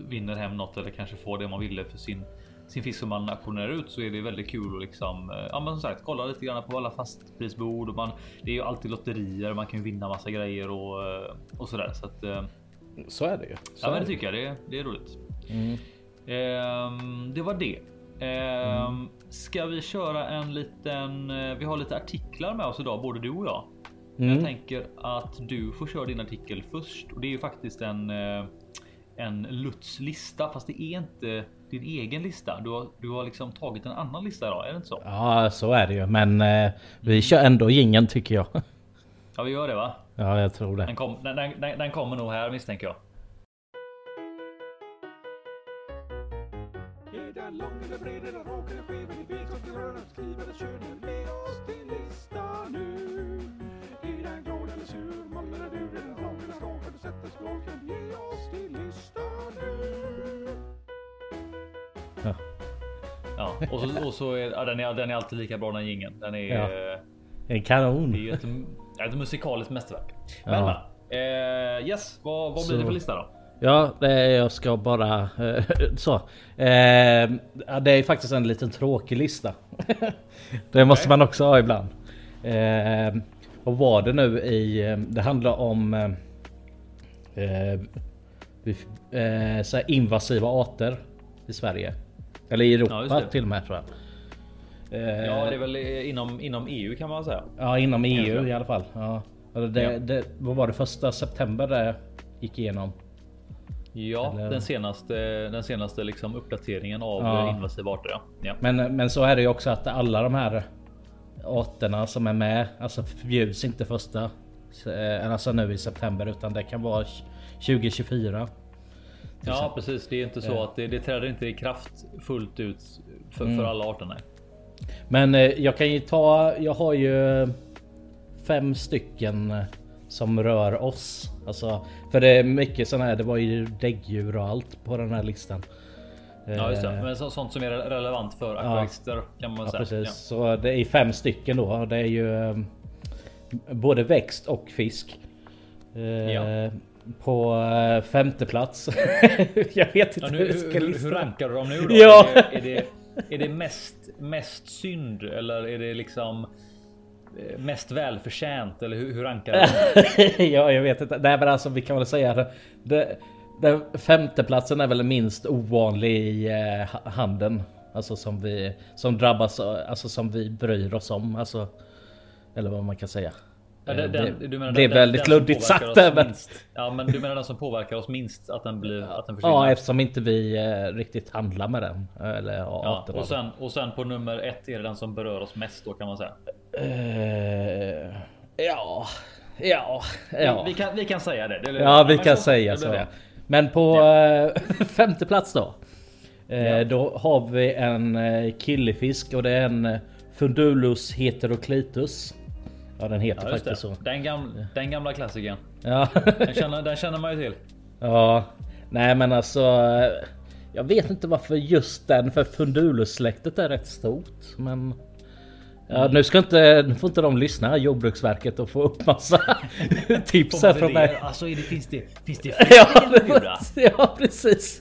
vinner hem något eller kanske får det man ville för sin sin fisk som man auktionerar ut så är det väldigt kul att liksom eh, ja, men som sagt kolla lite grann på alla fastprisbord och man. Det är ju alltid lotterier. Man kan ju vinna massa grejer och eh, och sådär så att eh, Så är det ju. Så ja, men det tycker jag. Det, det är roligt. Mm. Ehm, det var det. Ehm, Ska vi köra en liten? Vi har lite artiklar med oss idag, både du och jag. Men Jag Mm. tänker att du får köra din artikel först och det är ju faktiskt en en Lutz lista, fast det är inte din egen lista. Du har, du har liksom tagit en annan lista idag, är det inte så? Ja, så är det ju. Men eh, vi kör ändå ingen tycker jag. Ja, vi gör det va? Ja, jag tror det. Den, kom, den, den, den kommer nog här misstänker jag. Är och så, och så är ja, den, är den är alltid lika bra den jingeln. Den är, Ja. eh, En kanon. det är ju ett, ett musikaliskt mästerverk. Men, Ja. men, eh, yes, vad, vad blir det Så- för lista då? Ja, det, jag ska bara... eh, så. Eh, ja, det är faktiskt en liten tråkig lista. det måste man också ha ibland. Eh, och var det nu i... eh, Det handlar om... Invasiva arter i Sverige. Eller i Ja, Europa det. till och med tror jag. Eh, Ja, det är väl inom, inom EU kan man säga. Ja, inom EU i alla fall. Ja. Eller Det, Ja. det, vad var det första september det gick igenom? Ja, Eller- den senaste, den senaste liksom uppdateringen av Ja. invasiva arter. Ja. Ja. Men, men så är det ju också att alla de här arterna som är med, alltså förbjuds inte första, eh, alltså nu i september utan det kan vara 2024. Ja, precis. Det är inte så Ja. att det, det träder inte i kraft fullt ut för, Mm. för alla arter. Nej. Men eh, jag kan ju ta, jag har ju fem stycken eh, som rör oss. Alltså, för det är mycket sådana här, det var ju däggdjur och allt på den här listan. Ja, just det. Eh, Men så, sånt som är re- relevant för akvarister kan man Ja, säga. precis. Så det är fem stycken då. Det är ju eh, både växt och fisk. Eh, Ja. På eh, femte plats. jag vet inte Ja, nu, hur hur, hur, lista. hur rankar du dem nu då? Ja. Är, det, är, det, är det mest, mest synd eller är det liksom eh, mest välförtjänt? Eller hur, hur rankar du? dem? ja, jag vet inte. Nej, men alltså vi kan väl säga det. den femteplatsen är väl minst ovanlig i eh, ha- handeln. Alltså som vi som drabbas, alltså som vi bryr oss om. Alltså, eller vad man kan säga. Ja, Eh, den, det menar blev den, väldigt luddigt påverkar sagt oss där, men-. Ja, men du menar den som påverkar oss minst att den blir att den försvinner? Ja, eftersom inte vi eh, riktigt handlar med den. Eller ja, Ja, och, sen, och sen på nummer ett är det den som berör oss mest då kan man säga. Eh, ja, ja, ja. Vi, vi, kan, vi kan säga det. det Ja, vi kan så- säga det så. Ja. bra. Men på eh, femte plats då. Ja. Då har vi en killefisk och det är en Fundulus heteroclitus. Ja, den heter Ja, faktiskt så. Den, gamla, den gamla klassikern. Ja. Den känner, den känner man ju till. ja, nej, men alltså. eh, Jag vet inte varför just den för Fundulus släktet är rätt stort, men. Ja, nu ska inte, nu får inte de lyssna Jordbruksverket och få upp massa tips här från mig. Alltså är det, finns det, finns det Ja, fler det var, ja precis.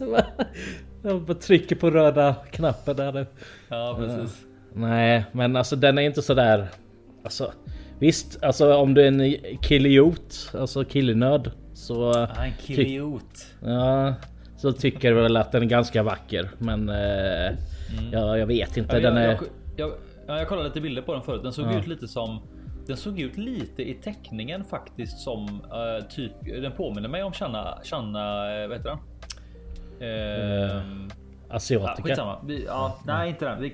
Jag bara trycker på röda knappen där nu. Ja, precis. Nej, men alltså den är inte så där. Alltså visst, alltså om du är en killiot, alltså killinörd så Ja, en kiliot. ja, så tycker jag väl att den är ganska vacker. Men eh, ja, jag vet inte. Mm. Ja, den jag, är. jag, jag, ja, jag kollade lite bilder på den förut. Den såg Ja. ut lite som den såg ut lite i teckningen faktiskt som eh, typ. Den påminner mig om Channa. Channa, eh, vad heter den? Eh, Ehm, ja, Asiatica. skitsamma. Vi, ja, nej, inte den. Vi,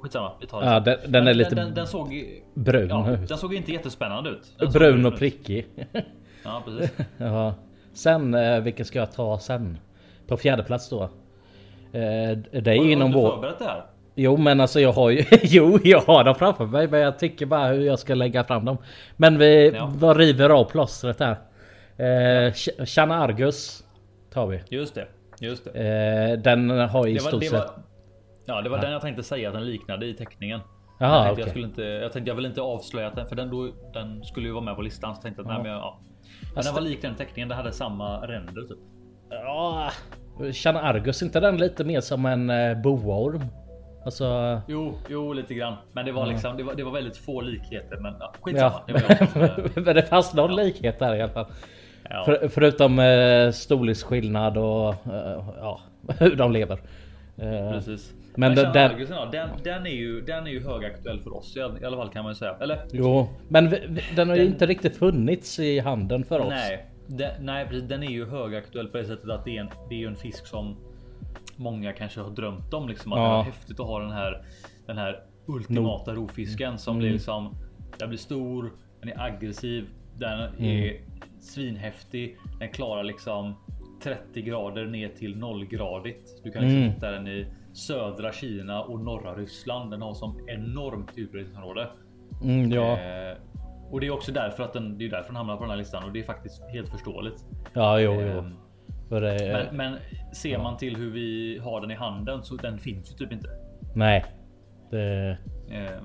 skitsamma. Vi tar den. Ja, den, den är lite Den, den, såg. brun Ja, ut. den såg inte jättespännande ut. Den Brun och ut. prickig. Ja, precis. Ja. Sen eh, vilken ska jag ta sen? På fjärde plats då. Eh, det är Har du inom vår... förberett det här? Jo men alltså jag har ju... jo jag har dem framför mig men jag tycker bara hur jag ska lägga fram dem. Men vi Ja. river av plåstret här. Eh, Ch- Chana Argus tar vi. Just det, just det. Eh, den har i Det var, stort sett... ja, det var den jag tänkte säga att den liknade i teckningen. jag, Jaha tänkte okej. jag, skulle inte, jag tänkte jag vill inte avslöja den för den, då, den skulle ju vara med på listan. Så tänkte jag nej, men, jag- ja. Men den var lik den teckningen. Den hade samma ränder typ. Ja, Chana Argus, inte den lite mer som en eh, boorm? Alltså... Jo, jo, lite grann. Men det var liksom, det var, det var väldigt få likheter. Men ja, Ja, skitsamma. Det var jag som, men det fanns någon likhet där i alla fall. Ja. För, förutom eh, storleksskillnad och eh, ja, hur de lever. Eh, Precis. Men Men, den- den, den- är ju, den är ju högaktuell för oss i all- i alla fall kan man ju säga. Eller? Jo, men vi, den har ju Den- inte riktigt funnits i handeln för oss. Nej, den, nej precis, den är ju högaktuell på det sättet att det är, en, det är en fisk som många kanske har drömt om. Liksom, att Ja. det var häftigt att ha den här, den här ultimata rovfisken som blir liksom. Den blir stor, den är aggressiv, den är svinhäftig. Den klarar liksom 30 grader ner till nollgradigt. Du kan liksom Mm. hitta den i södra Kina och norra Ryssland. Den har som enormt utbredningsområde. Mm, ja, Eh, och det är också därför att den, det är därför den hamnar på den här listan och det är faktiskt helt förståeligt. ja, jo, jo. Ehm, det, Men, men ser man till hur vi har den i handen så den finns ju typ inte. nej. Det, Ehm,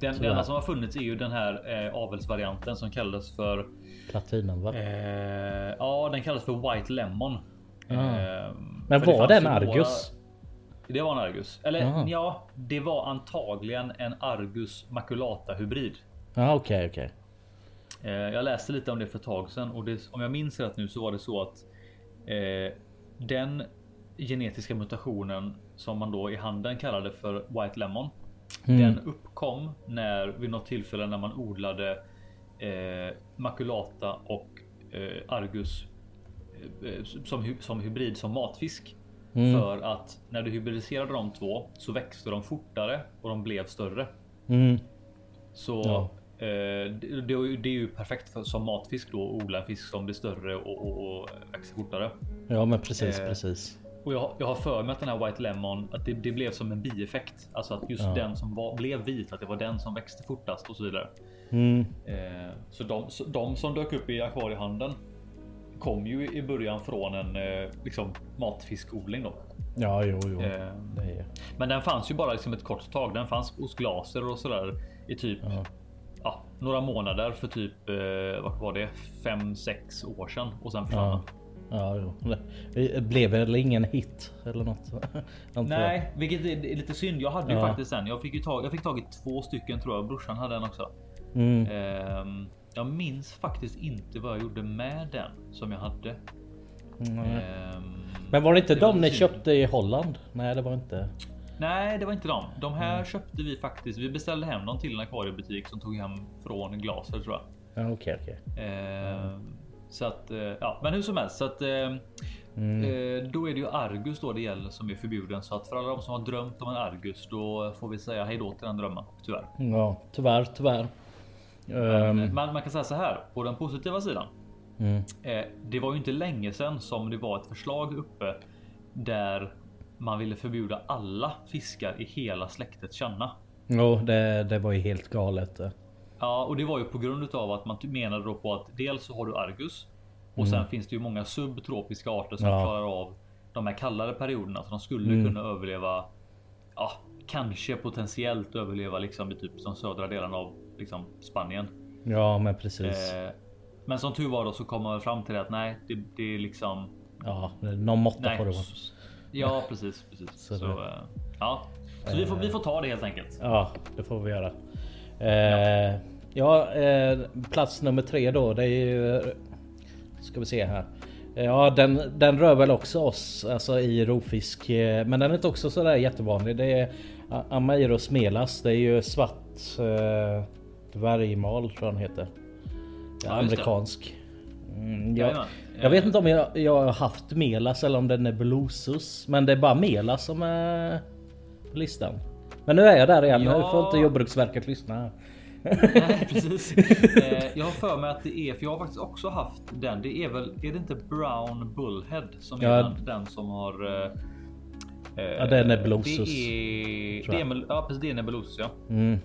Den, den enda som har funnits är ju den här eh, avelsvarianten som kallades för platinan va? eh, Ja, den kallades för White Lemon. Ah. Ehm, Men var det en ju några- Argus? Det var en Argus. Eller Ah. ja, det var antagligen en Argus maculata hybrid. Ja, okej, okej. Eh, jag läste lite om det för ett tag sedan och det, om jag minns rätt nu så var det så att eh, den genetiska mutationen som man då i handeln kallade för White Lemon. Mm. Den uppkom när vid något tillfälle när man odlade eh, makulata och eh, Argus eh, som, hy- som hybrid som matfisk. Mm. För att när du hybridiserade de två så växte de fortare och de blev större. Mm. Så Ja. det, det, är ju- det är ju perfekt för, som matfisk då. Odla en fisk som blir större och, och, och växer fortare. Ja men precis, Eh, precis. Och jag, jag har för mig att den här White Lemon, att det, det blev som en bieffekt. Alltså att just Ja. den som var, blev vit, att det var den som växte fortast och så vidare. Mm. Eh, så, de, så de som dök upp i akvariehandeln kom ju i början från en eh, liksom matfiskodling då. Ja, jo, jo. Eh, men den fanns ju bara liksom ett kort tag. Den fanns hos Glaser och sådär i typ Ja. ja, några månader för typ eh, vad var det? 5-6 år sedan och sen försvann Ja. den. Ja, jo. Det blev väl ingen hit eller något? Nej, vilket är lite synd. Jag hade ju Ja. faktiskt den. Jag fick ju tag, jag fick tag i två stycken tror jag. Brorsan hade den också. Mm. Ehm, jag minns faktiskt inte vad jag gjorde med den som jag hade. Mm. Ehm, Men var det inte det de ni köpte i Holland? Nej, det var inte. Nej, det var inte de. De här köpte vi faktiskt. Vi beställde hem dem till en akvariebutik som tog hem från Glaser tror jag. Ja, okej, okej. Ehm, Så att, eh, ja, men hur som helst så att eh, Mm. eh, då är det ju Argus då det gäller som är förbjuden. Så att för alla de som har drömt om en Argus, då får vi säga hej då till den drömmen. Tyvärr. Ja, tyvärr, tyvärr. Men, Ehm, man, man kan säga så här på den positiva sidan. mm. Eh, det var ju inte länge sedan som det var ett förslag uppe där man ville förbjuda alla fiskar i hela släktet känna. Jo, det, det var ju helt galet. Ja, och det var ju på grund av att man menade då på att dels så har du Argus och sen finns det ju många subtropiska arter som Ja. klarar av de här kallare perioderna så de skulle Mm. kunna överleva. Ja, kanske potentiellt överleva liksom i typ de södra delarna av liksom Spanien. Ja, men precis. Eh, men som tur var då så kom man fram till det att nej, det, det är liksom Ja, någon måtta får det vara. Ja, precis, precis. Så Så, eh, ja, så vi får, vi får ta det helt enkelt. Ja, det får vi göra. Eh, ja, eh, plats nummer tre då. Det är ju... Ska vi se här. Ja, den, den rör väl också oss alltså i rovfisk. eh, Men den är inte också sådär jättevanlig. Det är A- Ameiros melas. Det är ju svart eh, dvärgmal tror jag den heter. Ja, amerikansk. Mm, jag, jag vet inte om jag, jag har haft melas eller om det är nebulosus. Men det är bara melas som är på listan. Men nu är jag där igen. Nu får inte Jordbruksverket lyssna. Nej, precis. Eh, jag har för mig att det är, för jag har faktiskt också haft den. Det är väl, är det inte Brown Bullhead som är den, den som har? eh, eh, Ja, det är Nebulosus, Det är, det är, ja, precis, det är Nebulosus. Ja. Mm.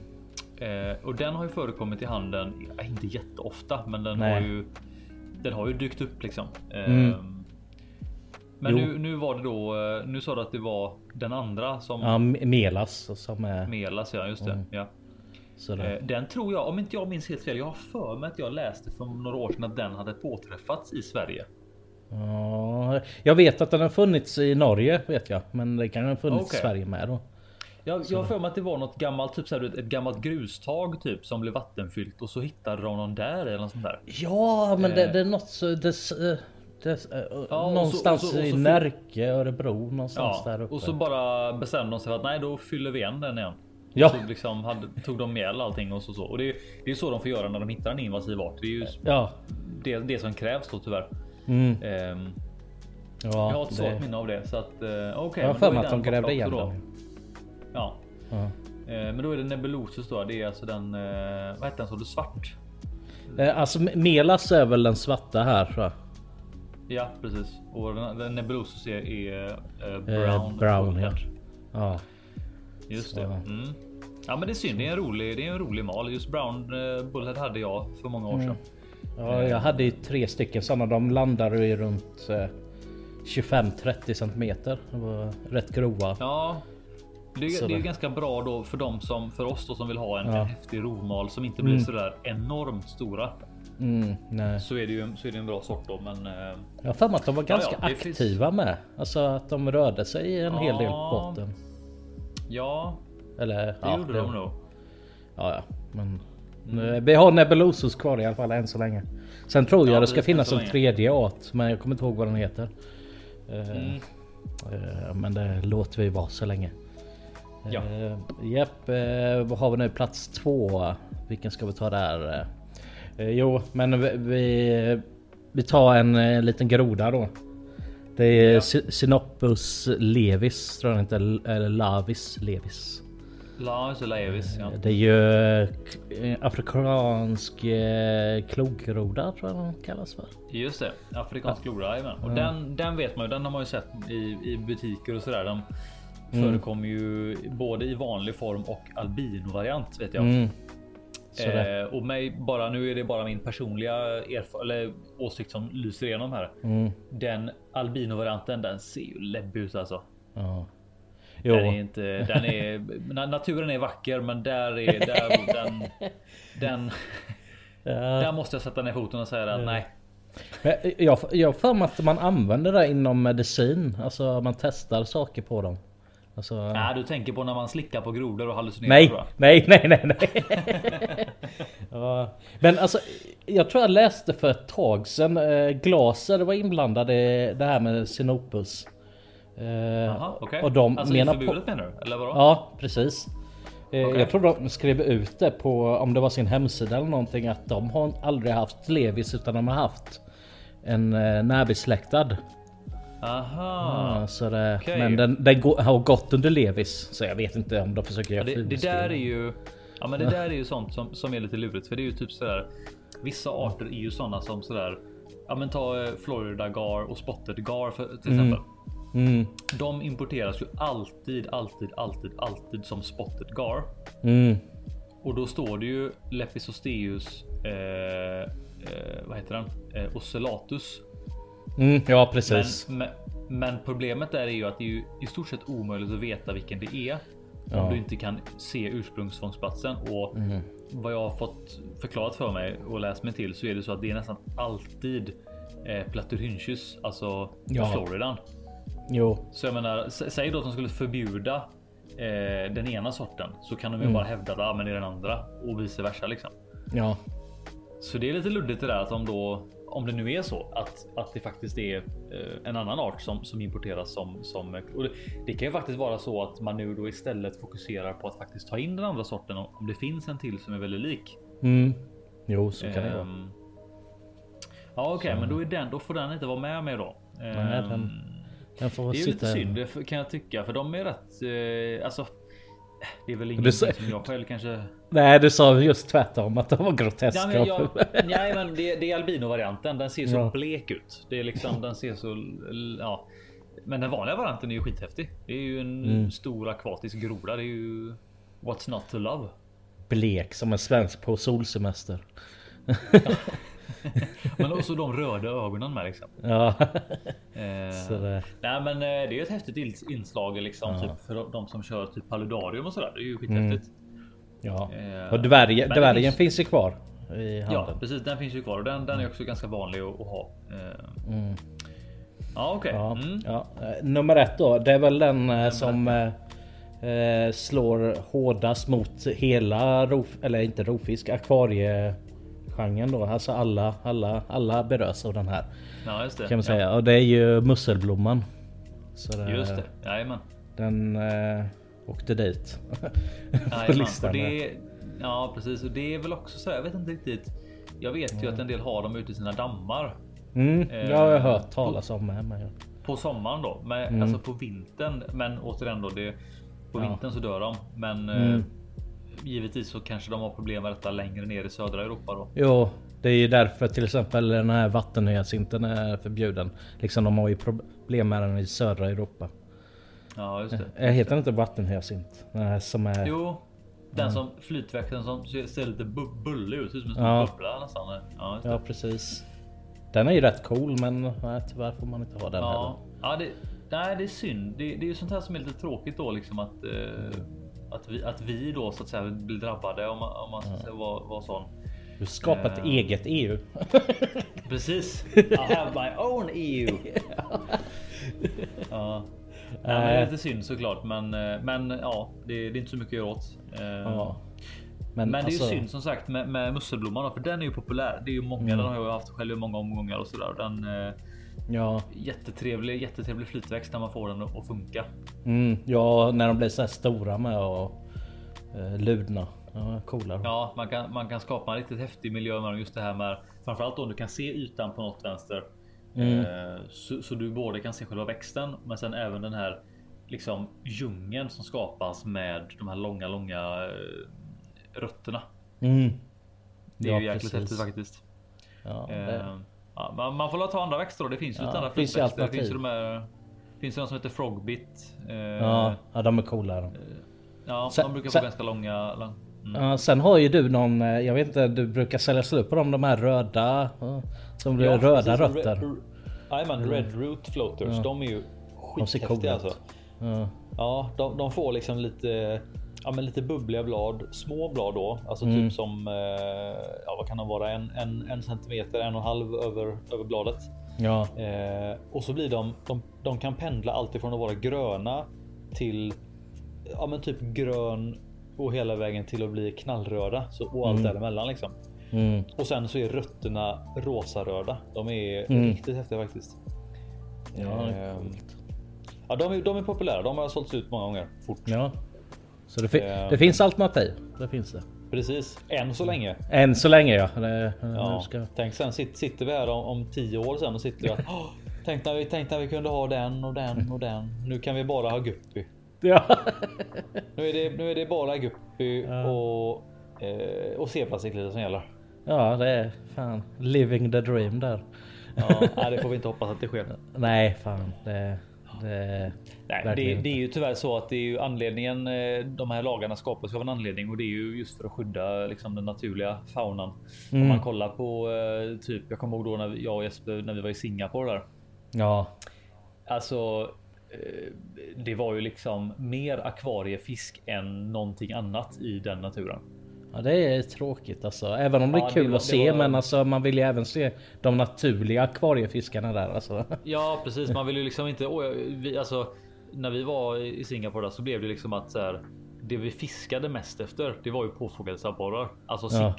Eh, och den har ju förekommit i handeln, inte jätteofta, men den Nej. har ju. Den har ju dykt upp liksom. Eh, Mm. Men nu, nu var det då. eh, Nu sa du att det var den andra som Ja, me- melas som är Melas, ja just det. Mm. Ja. sådär. Eh, Den tror jag, om inte jag minns helt fel, jag har för mig att jag läste för några år sedan att den hade påträffats i Sverige. Ja, jag vet att den har funnits i Norge vet jag, men det kan ha funnits Okej. i Sverige med då. Jag, jag för mig att det var något gammalt, typ så här, ett gammalt grustag typ som blev vattenfyllt och så hittade de någon där eller något sånt där. Ja, men det, Eh. det är något så... Det, det, det, och så- någonstans och så- och i så- Närke, Örebro någonstans Ja, där uppe. och så bara bestämde de sig för att nej, då fyller vi igen den igen. Ja. Så liksom hade, tog de ihjäl allting och så. så. Och det, är- det är så de får göra när de hittar en invasiv art. Det är ju Ja. det, det som krävs då tyvärr. Mm, Ehm, ja, jag har ett svagt minne av det så att eh, okej. Jag har för mig att de grävde igen den. Ja, Ja. Eh, Men då är det Nebulosus då. Det är alltså den. eh, Vad hette den? Så du svart? Eh, Alltså Melas är väl den svarta här tror jag. Ja, precis. Och den, den Nebulosus är, är eh, Eh, brown. brown ja. ja. Just Så. det. Mm. Ja, men det är synd. Det är en rolig. Det är en rolig mal. Just brown bullhead hade jag för många år Mm. sedan. Ja, jag hade ju tre stycken sådana. De landade ju runt eh, 25-30 centimeter. De var rätt grova. Ja, det, är- det är ganska bra då för dem som för oss då som vill ha en, Ja. en häftig rovmal som inte blir Mm. sådär enormt stora. Mm, nej. Så är det ju så är det en bra sort då. Men eh, Jag har för mig att de var Ja, ganska ja, finns- aktiva med. Alltså att de rörde sig en hel del på Ja. botten. ja, Eller det ja, gjorde det- de nog. Ja, ja. Men Mm. vi har Nebulosus kvar i alla fall än så länge. Sen tror jag Ja, det ska finnas så en tredje art. Men jag kommer inte ihåg vad den heter. Eh, Mm. eh, men det låter vi vara så länge. Ja. Eh, Japp, eh, vad har vi nu? Plats två. Vilken ska vi ta där? Eh, jo, men vi, vi, vi tar en eh, liten groda då. Det är Ja. Synopus levis tror jag heter. Eller Lavis levis. La, så Laevis, ja. Det är ju afrikansk klokgroda tror jag den kallas för. Just det, afrikansk flora. jajamän. Och den, den vet man ju. Den har man ju sett i, i butiker och sådär. De förekommer ju både i vanlig form och albino variant vet jag. Mm. Eh, och mig bara nu är det bara min personliga eller åsikt som lyser igenom här. Mm. Den albino varianten, den ser ju läbbig ut alltså. Ja. Jo. Den är inte, den är, na- naturen är vacker, men där är där, den, den, där måste jag sätta ner foten och säga att nej. Men Jag jag har för mig att man använder det inom medicin. Alltså man testar saker på dem. Alltså, Nej, du tänker på när man slickar på grodor och hallucinerar. nej, tror jag. nej, nej, nej, nej. ja. Men alltså, jag tror jag läste för ett tag sedan. Eh, glaser var inblandade i det här med Sinopus. Eh, okej. Och de alltså menar förbudet menar du? Eller vadå? Ja, precis. Eh, Okej. Jag tror de skrev ut det på, om det var sin hemsida eller någonting, att de har aldrig haft Levis utan de har haft en eh, närbesläktad. Aha. Ja, så det, okej. Men den, den går, har gått under Levis, så jag vet inte om de försöker göra Det, det finspel. där är ju. Ja, men det där är ju sånt som, som är lite lurigt, för det är ju typ sådär. Vissa arter är ju sådana som sådär. Ja, men ta eh, Florida Gar och Spotted Gar för, till exempel. Mm, De importeras ju alltid, alltid, alltid, alltid som Spotted Gar. mm, Och då står det ju Lepisosteus. Eh, eh, vad heter den? Eh, Ocellatus. Mm, ja Men, precis. men, men problemet är ju att det är ju i stort sett omöjligt att veta vilken det är. Ja. Om du inte kan se ursprungsfångstplatsen. Och Mm. vad jag har fått förklarat för mig och läst mig till så är det så att det är nästan alltid eh, Platurhynchus, alltså Ja. Floridan. Jo, Så jag menar, sä- säg då att de skulle förbjuda eh, den ena sorten så kan de ju bara hävda att ah, men det är den andra och vice versa liksom. ja, Så det är lite luddigt det där att de då om det nu är så att, att det faktiskt är eh, en annan art som, som importeras som, som och det, kan ju faktiskt vara så att man nu då istället fokuserar på att faktiskt ta in den andra sorten om, det finns en till som är väldigt lik. mm. Jo, så kan det vara. Ehm, Ja okej, men då är den. Då får den inte vara med mig då. Nej, Ehm, den Den får det är ju lite synd kan jag tycka, för de är rätt. Eh, alltså, det är väl ingenting sa- som jag själv kanske. Nej, du sa just tvärtom att de var groteska. Ja, men jag, nej, men det, det är albino varianten. Den ser så Ja. blek ut. Det är liksom den ser så. Ja, men den vanliga varianten är ju skithäftig. Det är ju en Mm. stor akvatisk groda. Det är ju what's not to love. Blek som en svensk på solsemester. Men också de röda ögonen med liksom. Ja, Eh, så det... Nej men eh, det är ett häftigt ins- inslag liksom typ för de- som kör typ paludarium och sådär. Det är ju skithäftigt. Ja. Eh, Och dvärgen, dvärgen finns- finns ju kvar i Ja handeln. precis, den finns ju kvar och den, den är också ganska vanlig att, att ha. Eh, Mm. Ja okej. Ja, Mm. ja. Eh, Nummer ett då, det är väl den eh, som eh, eh, slår hårdast mot hela rof, eller inte rovfisk, akvariegenren då. Alltså alla, alla, alla berörs av den här. Ja just det. Kan man säga. Och det är ju musselblomman. Så Ja, just det. Jajamän. Den eh, åkte dit. på listan. Och det, ja precis och det är väl också så här, jag vet inte riktigt. Jag vet ju att en del har dem ute i sina dammar Mm, Eh, jag har hört talas om det. Men... på sommaren då. Men Mm. alltså på vintern. Men återigen då det. På Ja. vintern så dör de. Men Mm. Eh, givetvis så kanske de har problem med detta längre ner i södra Europa då. Jo, det är ju därför till exempel den här vattenhyacinten är förbjuden. Liksom de har ju problem med den i södra Europa. Ja just det. Jag heter inte vattenhyacint? Den här som är... Jo, den som flytväxten som ser lite bu- bullig ut. Som en stor Ja. bubbla nästan. Ja. Ja precis. Den är ju rätt cool men nej, tyvärr får man inte ha den Ja, ja det, nej, det är synd. Det, det är ju sånt här som är lite tråkigt då liksom att eh, att vi, att vi då så att säga blir drabbade om man, om man ska säga, var, var sån. Du skapar ett Eh. eget EU. Precis. I have my own EU. ja. Ja, men det är lite synd såklart, men, eh, men ja, det, det är inte så mycket att göra åt. Eh, Ja. Men, det är alltså- ju synd som sagt med, med musselblomman, för den är ju populär. Det är ju många, Mm. den har jag haft själv i många omgångar och sådär. Den eh, Ja, jättetrevlig, jättetrevlig flytväxt när man får den att funka. mm, ja, när de blir så här stora med och eh, ludna. Ja, coola. Ja, man kan, man kan skapa en riktigt häftig miljö med. Just det här med framförallt om du kan se ytan på något vänster. Mm. Eh, så, så du både kan se själva växten, men sen även den här liksom djungeln som skapas med de här långa, långa eh, rötterna. Mm. Det är Ja, ju jäkligt precis. häftigt faktiskt. Ja, det, Eh, ja, man, man får väl ta andra växter då. Det finns ju Ja, lite andra finns fruktväxter. Det finns ju de här. Finns det någon som heter Frogbit? Eh, ja, ja, de är coola. de. ja, Sen- de brukar sen- få ganska långa. lång- Mm. Ja, sen har ju du någon, eh, jag vet inte, du brukar sälja slut på dem, de här röda. Som blir Ja, röda precis. rötter. Red- Jajamän, Red Root Floaters. De är ju De ser coola skithäftiga ut. alltså. Ja. Ja, de, de får liksom lite, ja, men lite bubbliga blad, små blad då, alltså Mm. typ som, eh, ja, vad kan de vara, en, en, en centimeter, en och en halv över, över bladet. Ja, Eh, och så blir de, de, de kan pendla alltifrån att vara gröna till, ja men typ grön och hela vägen till att bli knallröda så, och allt däremellan liksom. mm. Och sen så är rötterna rosaröda. De är Mm. riktigt häftiga faktiskt. ja, Ehm, ja de, är, de är populära. De har sålts ut många gånger fort. ja. Så det, fi- Eh. det finns alternativ. Det finns det. Precis, än så länge. Än så länge ja. Det, Ja, ska... Tänk sen sit, sitter vi här om, om tio år sen och sitter att "Åh, tänk, när vi, tänk när vi kunde ha den och den och den. Nu kan vi bara ha guppy. ja. Nu är det, nu är det bara guppy och, eh, och zebracyklider som gäller. ja, det är fan living the dream där. Ja, nej, det får vi inte hoppas att det sker. Nej, fan. Det, det, Nej, det, det är ju tyvärr så att det är ju anledningen. eh, De här lagarna skapas av en anledning och det är ju just för att skydda liksom, den naturliga faunan. Om Mm. man kollar på eh, typ. Jag kommer ihåg då när jag och Jesper när vi var i Singapore där. Ja, Alltså, eh, det var ju liksom mer akvariefisk än någonting annat i den naturen. Ja det är tråkigt alltså. Även om det Ja, är kul det var- att det se var- men alltså man vill ju även se de naturliga akvariefiskarna där alltså. Ja, precis. Man vill ju liksom inte. Vi, alltså, när vi var i Singapore så blev det liksom att så här, det vi fiskade mest efter. Det var ju påfågelsabborrar, alltså Ja.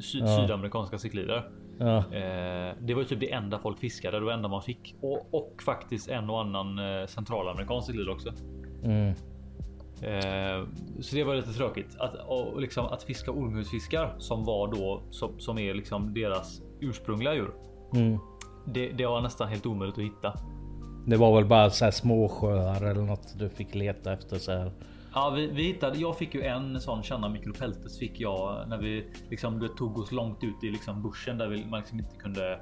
sy- Ja. sydamerikanska cicklider. Ja, Eh, det var ju typ det enda folk fiskade, det var det enda man fick och, och faktiskt en och annan eh, centralamerikansk cicklid också. mm. Eh, så det var lite tråkigt att, och liksom, att fiska ormhusfiskar som var då som, som är liksom deras ursprungliga djur. Mm. Det, det var nästan helt omöjligt att hitta. Det var väl bara så här småsjöar eller något du fick leta efter så här. Ja, vi, vi hittade. Jag fick ju en sån känna mikropeltes fick jag när vi liksom det tog oss långt ut i liksom bushen där vi, man liksom inte kunde.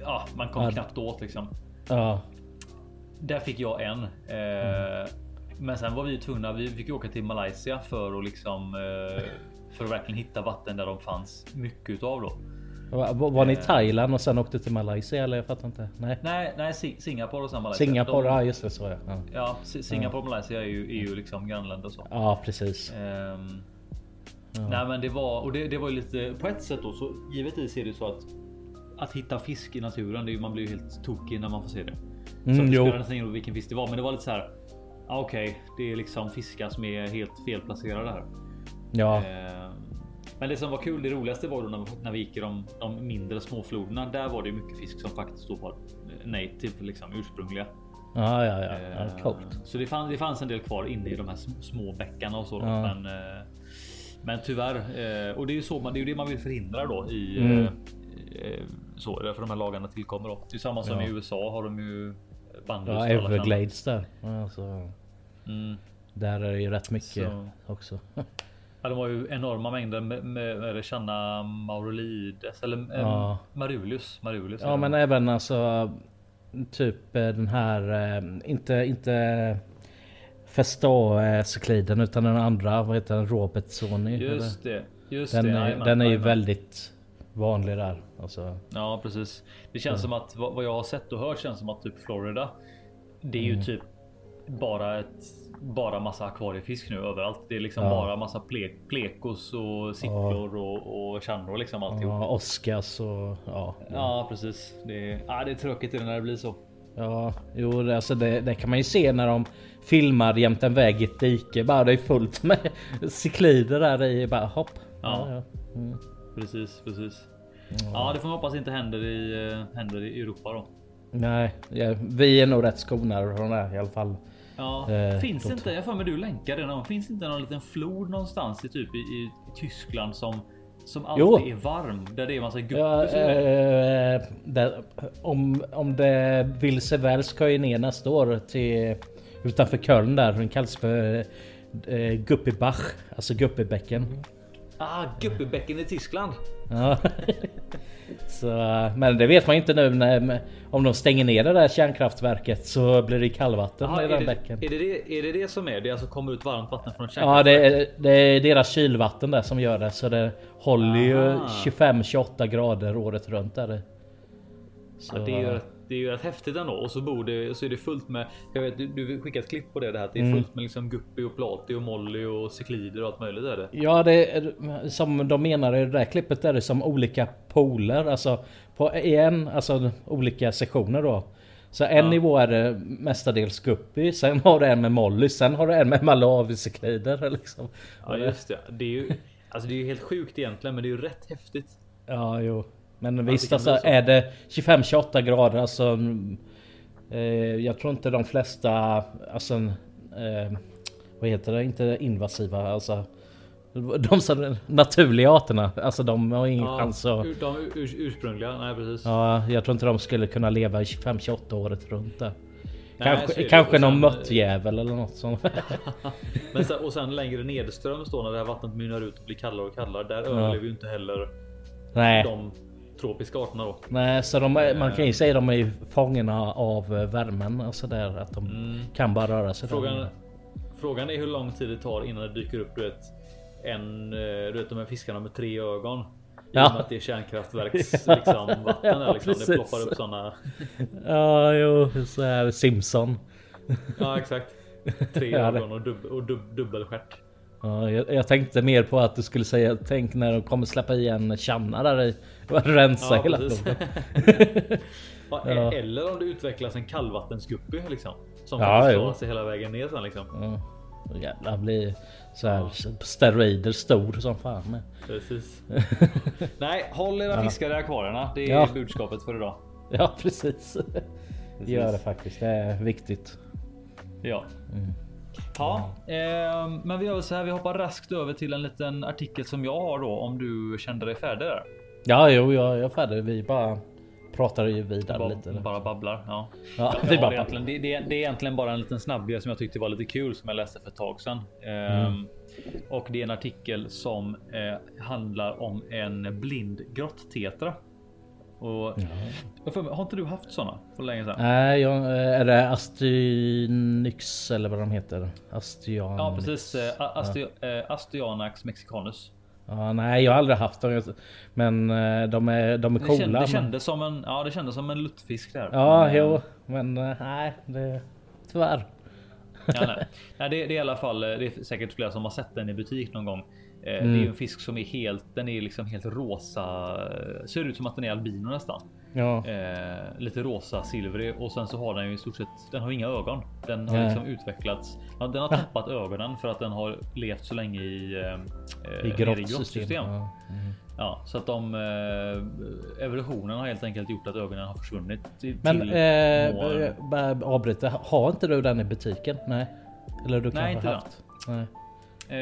Ja, man kom Ja. knappt åt liksom. Ja, Där fick jag en. Eh, Men sen var vi ju tvungna. Vi fick ju åka till Malaysia för att liksom eh, för att verkligen hitta vatten där de fanns mycket utav då. var, var ni i Eh. Thailand och sen åkte till Malaysia eller jag fattar inte. Nej, Nej, nej, Si- Singapore och sen Malaysia. Singapore, De, ja just det så ja. Ja, ja, Si- Singapore och Malaysia är ju, är ju liksom grannländer och så. ja precis. Ehm, Nej men det var och det, det var ju lite på ett sätt då så givetvis är det så att att hitta fisk i naturen. Det är, ju- man blir ju helt tokig när man får se det. så Mm, det jo. spelar nästan ingen roll vilken fisk det var, men det var lite så här. Ah, Okej, det är liksom fiskar som är helt felplacerade här. Ja, Ehm, men det som var kul, det roligaste var då när, när vi gick i de, de mindre småfloderna. Där var det mycket fisk som faktiskt på eh, native, liksom ursprungliga. ja, ja, ja. ja Eh, coolt. Så det fanns, det fanns en del kvar inne i de här sm- små bäckarna och så. Ja. Men, eh, men tyvärr, eh, och det är ju så man, det är det man vill förhindra då i Mm. eh, eh, så därför de här lagarna tillkommer då. Det är samma som Ja. i USA har de ju bannlyst Ja. Everglades där. Alltså, Mm. där är det ju rätt mycket Så. också. Ja, de har ju enorma mängder med, med, med Channa Maurolides eller eh, Ja. Marulius. Marulius Ja men även alltså typ eh, den här, eh, inte, inte Festa-cykliden utan den andra, vad heter den? Robertsoni? Just det. Just Den, det. är- den är ju väldigt vanlig där. Alltså, Ja precis. Det känns som att vad jag har sett och hört känns som att typ Florida. Det är ju Mm. typ bara ett bara massa akvariefisk nu överallt. Det är liksom Ja. bara massa ple, plekos och sicklor och, och chandor liksom alltihop. ja, Oscars och ja. Ja precis. Det är, ja, det är tråkigt när det blir så. Ja, jo alltså det, det kan man ju se när de filmar jämte en väg i ett dike. Bara det är fullt med cyklider där i. Bara hopp. Ja. ja. Mm. Precis, precis. Ja, det får man hoppas inte händer i, eh, händer i Europa då. Nej, ja, vi är nog rätt skonade från det i alla fall. Ja, Eh, finns då- inte, jag får med du länkade någon, finns inte någon liten flod någonstans i typ i, i Tyskland som som alltid Jo. är varm där det är massa guppor? Ja, där, om, om det vill sig väl ska jag ner nästa år till utanför Köln där. Den kallas för eh, Guppibach. Alltså Guppibäcken. Ah, Guppebäcken i Tyskland. Ja. så, men det vet man inte nu när, om de stänger ner det där kärnkraftverket så blir det kallvatten Aha, i den det, bäcken. är, det det, är det det som är? Det alltså kommer ut varmt vatten från Ja kärnkraftverk? det är, det är deras kylvatten där som gör det så det håller ju Aha. 25-28 grader året runt där. Så, Ja, det, är ju, rätt- det är ju rätt häftigt ändå. Och så, bor det, så är det fullt med. Jag vet, du, du skickade ett klipp på det. det här, att det är Mm. fullt med liksom Guppy och Plati och Molly och Cyklider och allt möjligt. Är det. Ja det är, som de menar i det där klippet är det som olika poler. Alltså på en, alltså olika sektioner då. Så en Ja. nivå är det mestadels Guppy, sen har du en med Molly, sen har du en med Malawi-cyklider liksom. Ja just det. Det är ju alltså det är ju helt sjukt egentligen, men det är ju rätt häftigt. Ja, jo. Men det visst alltså är det 25-28 grader alltså. Eh, jag tror inte de flesta alltså. Eh, vad heter det? Inte invasiva alltså. De som naturliga arterna. Alltså de har ingen Ja, chans att... ur- de ur, ursprungliga. Nej precis. Ja, jag tror inte de skulle kunna leva i 25-28 året runt där. Nej, Kanske, kanske Och någon sen- möttjävel eller något sånt. Men sen, och sen längre nedströms då när det här vattnet mynnar ut och blir kallare och kallare. Där överlever ju inte heller Nej. de tropiska arterna då. Nej, så de är, man kan ju säga de är fångna av eh, värmen och sådär. Att de Mm. kan bara röra sig. där. Frågan, frågan är hur lång tid det tar innan det dyker upp du vet, en, eh, du vet de här fiskarna med tre ögon. I Ja. och med att det är kärnkraftverks liksom, vatten där, liksom. Det ploppar upp såna. Ja, jo, så här Simpson. Ja exakt. Tre ögon och, dub, och dub, dubbelstjärt. Ja, jag, jag tänkte mer på att du skulle säga tänk när de kommer släppa i en kärna där i och rensa Ja, hela precis. floden. Ja, Ja. Eller om det utvecklas en kallvattensguppy liksom. Som Ja, klarar sig hela vägen ner sen liksom. Ja, jävlar blir så här steroider stor som fan med. Precis. Nej, håll era Ja. fiskar i akvarierna. Det är Ja. budskapet för idag. Ja precis. Gör det faktiskt. Det är viktigt. Ja. Mm. Ja, ehm, men vi gör så här. Vi hoppar raskt över till en liten artikel som jag har då om du kände dig färdig där. Ja, jo, jag, jag är färdig. Vi bara pratar ju vidare Bara, lite. bara babblar. Ja. Ja, vi egentligen, det, det, är- det är egentligen bara en liten snabbgrej som jag tyckte var lite kul som jag läste för ett tag sedan. Ehm, Mm. Och det är en artikel som eh, handlar om en blind grotttetra. Och får mig- har inte du haft såna för länge sedan? Nej, jag, är det Astynyx eller vad de heter? Astyanyx. Ja precis. Eh, Asti, eh, Astyanax mexicanus. Ja, nej, jag har aldrig haft dem. Men eh, de är, de är Det, coola. känd, det, kändes som en, ja, det kändes som en luttfisk där. Ja, Men, eh, jo, men eh, nej, det tyvärr. Ja, nej. Nej, det, det är i alla fall. eh, Det är säkert flera som har sett den i butik någon gång. Eh, Det är Mm. ju en fisk som är helt. Den är liksom helt rosa. eh, Ser ut som att den är albino nästan. Ja, Eh, lite rosa silvrig och sen så har den ju i stort sett. Den har inga ögon. Den har Nej. liksom utvecklats. Den har tappat ögonen för att den har levt så länge i. eh, i grottsystem. Ja. Mm. ja, så att de eh, evolutionen har helt enkelt gjort att ögonen har försvunnit. Till, Men till eh, avbryta. Har inte du den i butiken? Nej. Eller du Nej, kanske inte haft? Nej. Eh,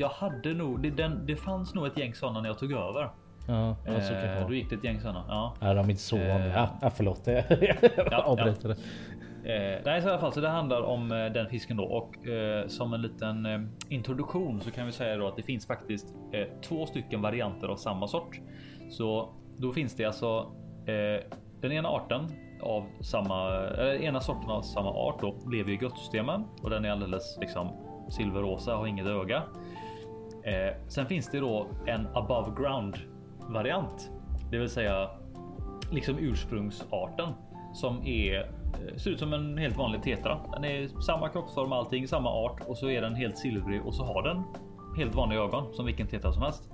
jag hade nog, det, den, det fanns nog ett gäng sådana när jag tog över. Ja, ja, så kan det Eh, då gick det ett gäng sådana. Ja. Nej, de är inte så Eh. vanliga. Ja, ja, förlåt. Jag ja. avbryter det. Eh, nej, så i alla fall så det handlar om eh, den fisken då och eh, som en liten eh, introduktion så kan vi säga då att det finns faktiskt eh, två stycken varianter av samma sort. Så då finns det alltså eh, den ena arten av samma, eller ena sorten av samma art då lever i grottsystemen och den är alldeles liksom silverrosa har inget öga. Eh, sen finns det då en above ground variant, det vill säga liksom ursprungsarten som är eh, ser ut som en helt vanlig tetra. Den är samma kroppsform allting, samma art och så är den helt silvrig och så har den helt vanliga ögon som vilken tetra som helst.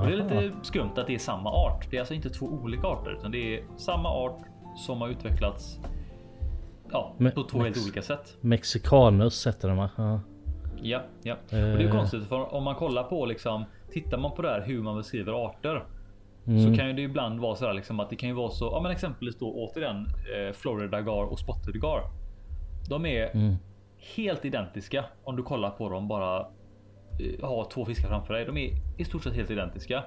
Och det är lite skumt att det är samma art. Det är alltså inte två olika arter utan det är samma art som har utvecklats. Ja, Men- på två helt olika sätt. Mexicanus heter de va? Ja. Ja, ja. Och det är ju Eh. konstigt för om man kollar på liksom tittar man på det här hur man beskriver arter Mm. så kan ju det ibland vara så här liksom att det kan ju vara så. Ja, men exempelvis då återigen eh, Florida gar och spotted gar. De är Mm. helt identiska om du kollar på dem bara eh, ha två fiskar framför dig. De är i stort sett helt identiska.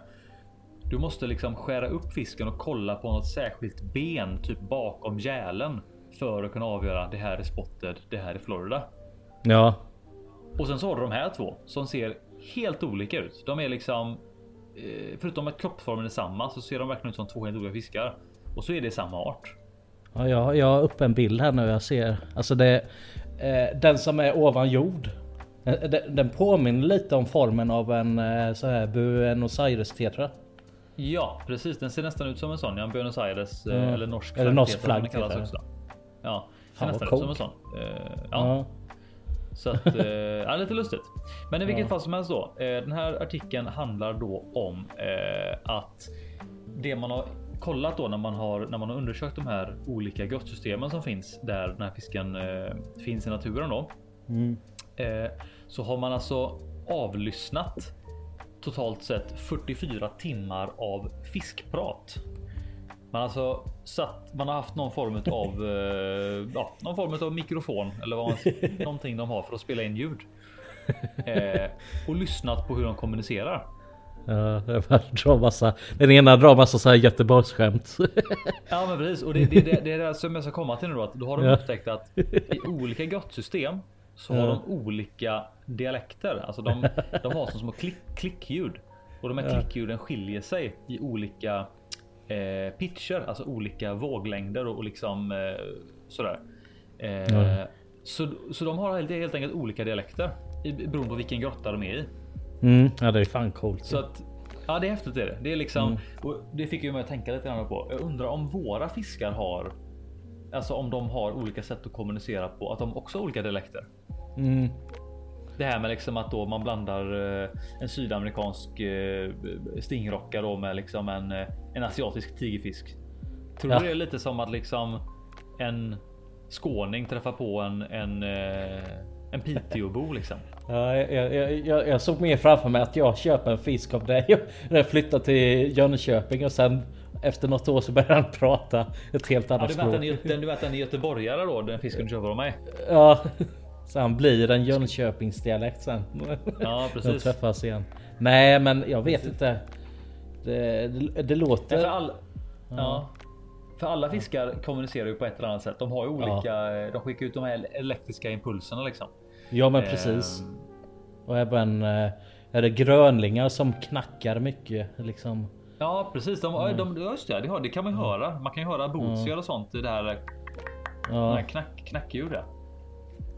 Du måste liksom skära upp fisken och kolla på något särskilt ben typ bakom gälen för att kunna avgöra det här är spotted, det här är Florida. Ja. Och sen så har du de här två som ser helt olika ut. De är liksom eh, förutom att kroppsformen är samma så ser de verkligen ut som två helt olika fiskar. Och så är det samma art. Ja, jag, jag har upp en bild här nu. Jag ser alltså det. Eh, den som är ovan jord. eh, Den, den påminner lite om formen av en eh, så här Buenos Aires tetra. Ja, precis. Den ser nästan ut som en sån. Ja, Buenos Aires Ja. eller norsk Eller norsk flagg. Ja, Fan, nästan ut som en sån. Eh, ja. Så att, eh, ja, lite lustigt. Men i vilket Ja. fall som helst då. Eh, den här artikeln handlar då om eh, att det man har kollat då när man har när man har undersökt de här olika grottsystemen som finns där den här fisken eh, finns i naturen då. Mm. Eh, så har man alltså avlyssnat totalt sett 44 timmar av fiskprat. Man alltså satt, man har haft någon form av eh, ja, någon form av mikrofon eller vad man, någonting de har för att spela in ljud. Eh, och lyssnat på hur de kommunicerar. Ja, drar massa, den ena drar massa så här Göteborgsskämt. Ja, men precis. Och det, det, det, det är det som jag ska komma till nu då. Att då har de Ja. upptäckt att i olika grottsystem så har de olika dialekter. Alltså de, de har som små klick, klickljud och de här klickljuden skiljer sig i olika eh, pitcher, alltså olika våglängder och, och liksom eh, sådär. Eh, Ja. så, så de har helt, helt enkelt olika dialekter i, beroende på vilken grotta de är i. Mm, ja det är fan coolt. Så att ja, det är häftigt är det. Det är liksom Mm. och det fick ju mig att tänka lite grann på. Jag undrar om våra fiskar har alltså om de har olika sätt att kommunicera på, att de också har olika dialekter. Mm. Det här med liksom att då man blandar eh, en sydamerikansk eh, stingrocka då med liksom en, eh, en asiatisk tigerfisk. Tror Ja. du det är lite som att liksom en skåning träffar på en en, en Piteåbo liksom? Ja, jag, jag, jag, jag såg mer framför mig att jag köper en fisk av dig när jag flyttar till Jönköping och sen efter något år så börjar han prata ett helt Ja, annat du vet att språk. den du vet att den är göteborgare då, den fisken du köper av mig? Ja, så han blir en Jönköpingsdialekt sen. Ja, De precis. träffas igen. Nej, men jag vet inte. Det, det, det Ja, låter... för, all, ja. för alla fiskar kommunicerar ju på ett eller annat sätt. De har ju olika. De skickar ut de här elektriska impulserna liksom. Ja, men precis. Ehm, Och även eh, är det grönlingar som knackar mycket liksom. ja, precis. De, Mm. de, ja, just det, det, kan man ju höra. Man kan ju höra botsier och sånt. Det här, Ja, här knack, knackljudet.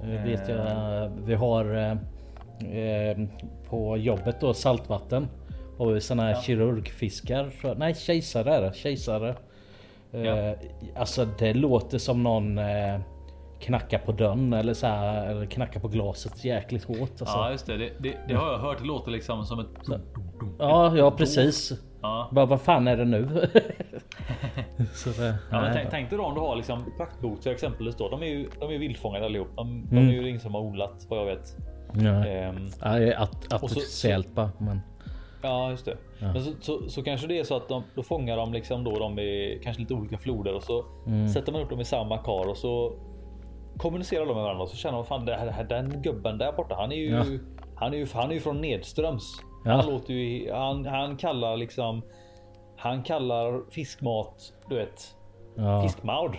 Vet jag. eh, Vi har eh, eh, på jobbet då saltvatten. Har vi såna här Ja. kirurgfiskar. Nej, kejsare är det. Kejsare. Ja. Alltså det låter som någon knackar på dörren eller så här, eller knackar på glaset jäkligt hårt. Alltså. Ja, just det. Det, det. det har jag hört. Det låter liksom som ett. Ja, ja precis. Ja. Bara, vad fan är det nu? så det, Ja, men tänk, tänk dig då om du har liksom praktboxar exempelvis då. De är ju, de är ju vildfångade allihop. De, de Mm. är ju ingen som har odlat vad jag vet. Ja. Ehm, Ja, att, artificiellt bara. Men, Ja, just det. Ja. Men så, så, så kanske det är så att de, då fångar de liksom då de i kanske lite olika floder och så Mm. sätter man upp dem i samma kar och så kommunicerar de med varandra och så känner man fan det här, den gubben där borta. Han är ju, Ja. han är ju, han är ju från nedströms. Ja. Han låter ju, han, han kallar liksom. Han kallar fiskmat, du vet, ja. fiskmaud.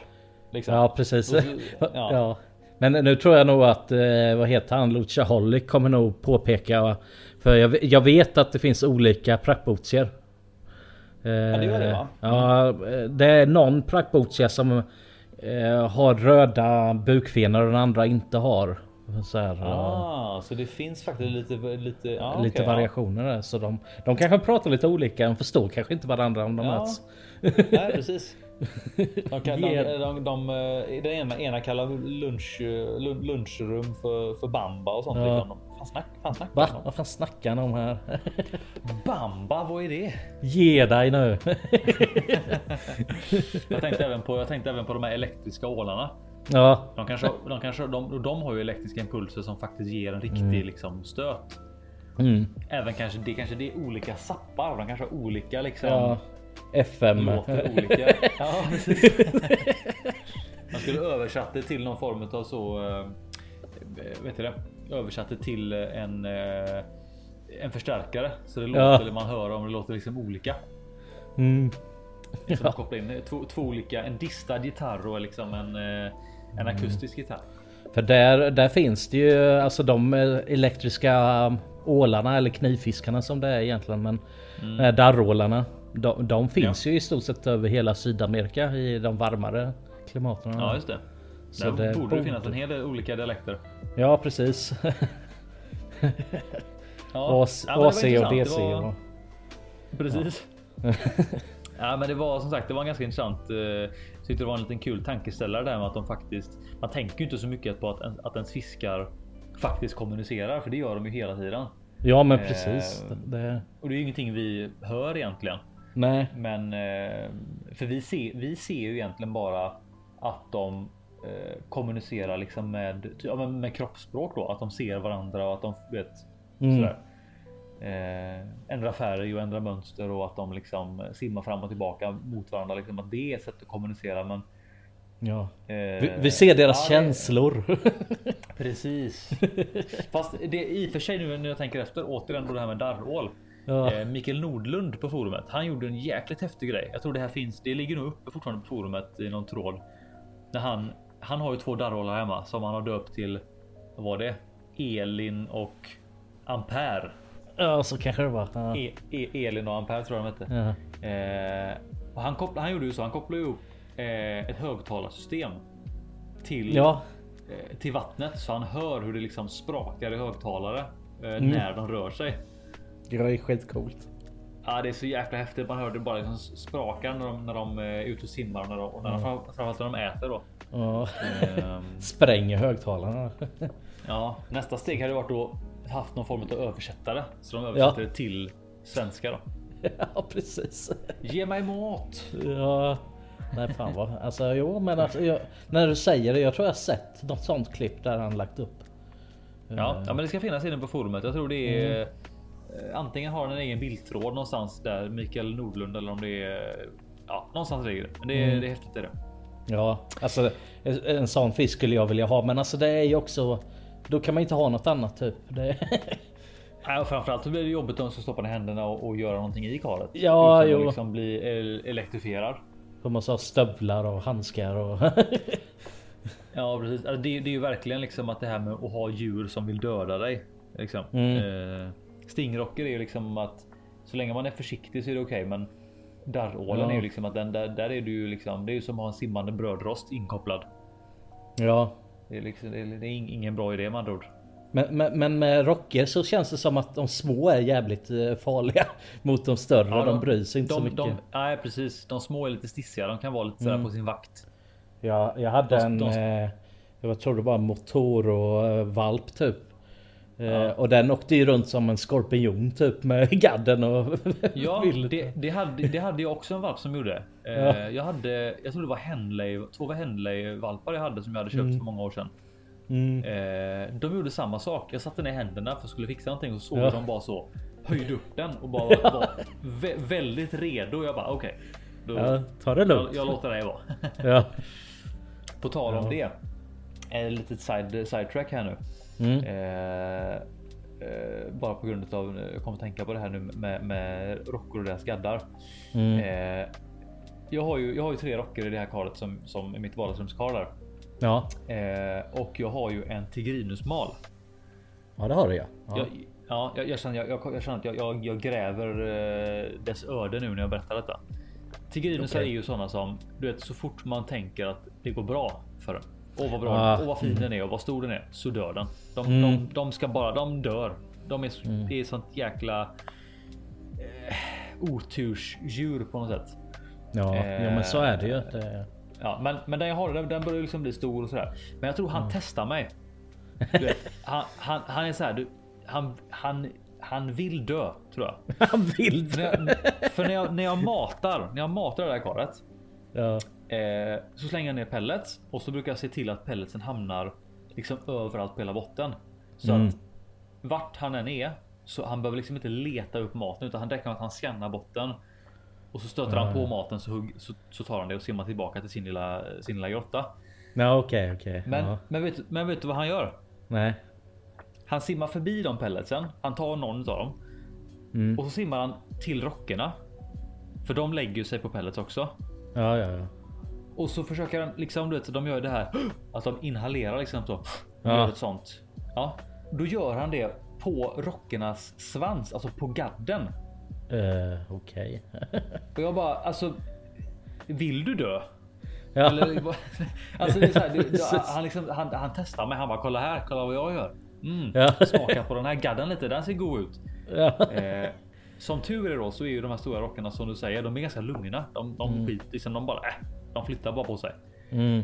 Liksom. ja, precis. Så- ja. ja. Men nu tror jag nog att, eh, vad heter han, Luchaholic kommer nog påpeka. För jag, jag vet att det finns olika prackbotsier. Eh, det gör det, va? Ja, det är någon prackbotia som eh, har röda bukfenor och den andra inte har. Så här. Ah, så det finns faktiskt lite, lite, ja, lite ja. variationer där. Så de, de kanske pratar lite olika, de förstår kanske inte varandra om de Ja. möts. Nej precis. De kan, de, de, de, eh, den ena, ena kallar lunch, eh, lun- lunchrum för, för bamba och sånt. Ja. Liksom. De- Fan snack, fan snackar Va? Vad fan snackar han om här? Bamba, vad är det? Ge dig nu! Jag tänkte även på, jag tänkte även på de här elektriska ålarna. Ja, De kanske, de kanske, de, de har ju elektriska impulser som faktiskt ger en riktig liksom, stöt. mm. Även kanske det kanske det är olika sappar. De kanske har olika liksom. ja. FM. låter olika. Ja. Man skulle översatt det till någon form av så. eh, Vet du det? Översatt det till en. eh, En förstärkare så det Ja. låter man hör om det låter liksom olika. Mm. Som ja. kopplar in två, två, olika, en distad gitarr och liksom en, eh, en mm. akustisk gitarr. För där, där finns det ju alltså de elektriska ålarna eller knivfiskarna som det är egentligen. Men mm. darrålarna. De, de finns ja. ju i stort sett över hela Sydamerika i de varmare klimaten. Ja just det. Så Där det borde det finnas en hel del olika dialekter. Ja precis. ja, AC, ja, och DC. Var... Och... Precis. Ja. ja men det var som sagt det var en ganska intressant. Eh, tyckte det var en liten kul tankeställare där med att de faktiskt. Man tänker ju inte så mycket på att, att ens fiskar faktiskt kommunicerar för det gör de ju hela tiden. Ja men precis. Eh, det... Och det är ju ingenting vi hör egentligen. Nej. Men eh, för vi ser, vi ser ju egentligen bara att de eh, kommunicerar liksom med, ja, med kroppsspråk då, att de ser varandra och att de vet mm. sådär. Eh, ändra färg och ändra mönster och att de liksom simmar fram och tillbaka mot varandra. Liksom, att det är sätt att kommunicera. Men Ja. Eh, vi, vi, ser deras ja, känslor. Precis. Fast det i och för sig nu när jag tänker efter återigen då det här med darrål. Ja. Eh, Mikael Nordlund på forumet. Han gjorde en jäkligt häftig grej. Jag tror det här finns. Det ligger nog uppe fortfarande på forumet i någon tråd. När han, han har ju två darrålar hemma som han har döpt till. Vad var det? Elin och Ampere. Ja, så kanske det var. Ja. E, e, Elin och Ampere tror jag de hette. Ja. Eh, och han, koppla, han gjorde ju så. Han kopplade ihop eh, ett högtalarsystem till, ja. eh, till vattnet så han hör hur det liksom sprakar i högtalare eh, mm. när de rör sig. Det är skitcoolt. Ja, det är så jäkla häftigt. Man hör det bara liksom sprakar när de, när de är ute och simmar och när de, och när de, mm. framförallt när de äter då. Ja. Um, Spränger högtalarna. ja, nästa steg hade varit då haft någon form av översättare så de översätter det till svenska då. Ja, precis. Ge mig mat. Ja, nej fan vad. Alltså jo, men alltså, jag, när du säger det. Jag tror jag sett något sånt klipp där han lagt upp. Ja, ja men det ska finnas inne på forumet. Jag tror det är mm. Eh, antingen har den en egen bildtråd någonstans där Mikael Nordlund eller om det är ja, någonstans ligger det. Men det, mm. det är häftigt är det. Ja, alltså en sån fisk skulle jag vilja ha, men alltså det är ju också. Då kan man inte ha något annat typ. Det... Ja, framförallt så blir det jobbigt om man ska stoppa ner händerna och, och göra någonting i karet. Ja, utan jo. Att liksom bli elektrifierad. Då måste ha stövlar och handskar och. ja, precis. Alltså, det, det, är ju verkligen liksom att det här med att ha djur som vill döda dig. Liksom. Mm. Eh, Stingrocker är ju liksom att så länge man är försiktig så är det okej, okay, men darrålen ja. är ju liksom att den där, där är du ju liksom. Det är ju som att ha en simmande brödrost inkopplad. Ja, det är liksom. Det är, ingen bra idé med andra ord. Men, men, men, med rocker så känns det som att de små är jävligt eh, farliga mot de större. Ja, de, de bryr sig inte de, så mycket. De, nej precis. De små är lite stissiga. De kan vara lite sådär mm. på sin vakt. Ja, jag hade de, en. De... Eh, jag tror det var motor och eh, valp typ. Eh, ja. Och den åkte ju runt som en skorpion typ med gadden och Ja, det, det, hade, det hade jag också en valp som gjorde. Eh, ja. Jag hade, jag tror det var Henley, två Henley valpar jag hade som jag hade köpt mm. för många år sedan. Mm. Eh, de gjorde samma sak. Jag satte ner händerna för att skulle fixa någonting och såg ja. de bara så höjde upp den och bara ja. var vä väldigt redo. Jag bara okej, okay, ja, ta det lugnt. Jag, jag låter dig vara. ja. På tal om det. Ett litet side sidetrack här nu. Mm. Eh, eh, bara på grund av jag kommer att tänka på det här nu med, med rockor och deras gaddar. Mm. Eh, jag har ju. Jag har ju tre rockor i det här karet som som är mitt vardagsrumskar där. Ja. Eh, och jag har ju en tigrinusmal. Ja, det har du ja. Ja, jag, ja, jag, jag, känner, jag, jag, känner att jag, jag, gräver eh, dess öde nu när jag berättar detta. Tigrinusar okay. är ju sådana som du vet så fort man tänker att det går bra för den. Åh vad bra ah. och vad fin den är och vad stor den är så dör den. De, mm. de, de ska bara, de dör. De är, mm. Det är sånt jäkla eh, otursdjur på något sätt. Ja, eh, ja men så är det ju. Det... Ja, men, men den jag har den, den börjar liksom bli stor och sådär. Men jag tror han mm. testar mig. Vet, han, han, han är så här. Du, han, han, han vill dö tror jag. Han vill dö. När jag, för när jag, när jag matar, när jag matar det här karet. Ja. Eh, så slänger jag ner pellets och så brukar jag se till att pelletsen hamnar liksom överallt på hela botten. Så mm. att vart han än är så han behöver liksom inte leta upp maten utan han räcker med att han skannar botten. Och så stöter mm. han på maten så, hugg, så, så, tar han det och simmar tillbaka till sin lilla, sin lilla grotta. Ja okej okay, okej. Okay. Men, ja. men, vet, men vet du vad han gör? Nej. Han simmar förbi de pelletsen. Han tar någon av dem. Mm. Och så simmar han till rockorna. För de lägger ju sig på pellets också. Ja, ja, ja. Och så försöker han liksom, du vet, de gör det här att de inhalerar liksom så. Ja. Gör ett sånt. Ja, då gör han det på rockernas svans, alltså på gadden. Eh, Okej. Och jag bara alltså. Vill du dö? ja. Eller, alltså här, det, han, liksom, han, han testar mig. Han bara kolla här, kolla vad jag gör. Mm. Ja. Smaka på den här gadden lite. Den ser god ut. ja. Eh, som tur är då så är ju de här stora rockarna som du säger, de är ganska lugna. De, de skiter liksom, de bara, äh, de flyttar bara på sig. Mm.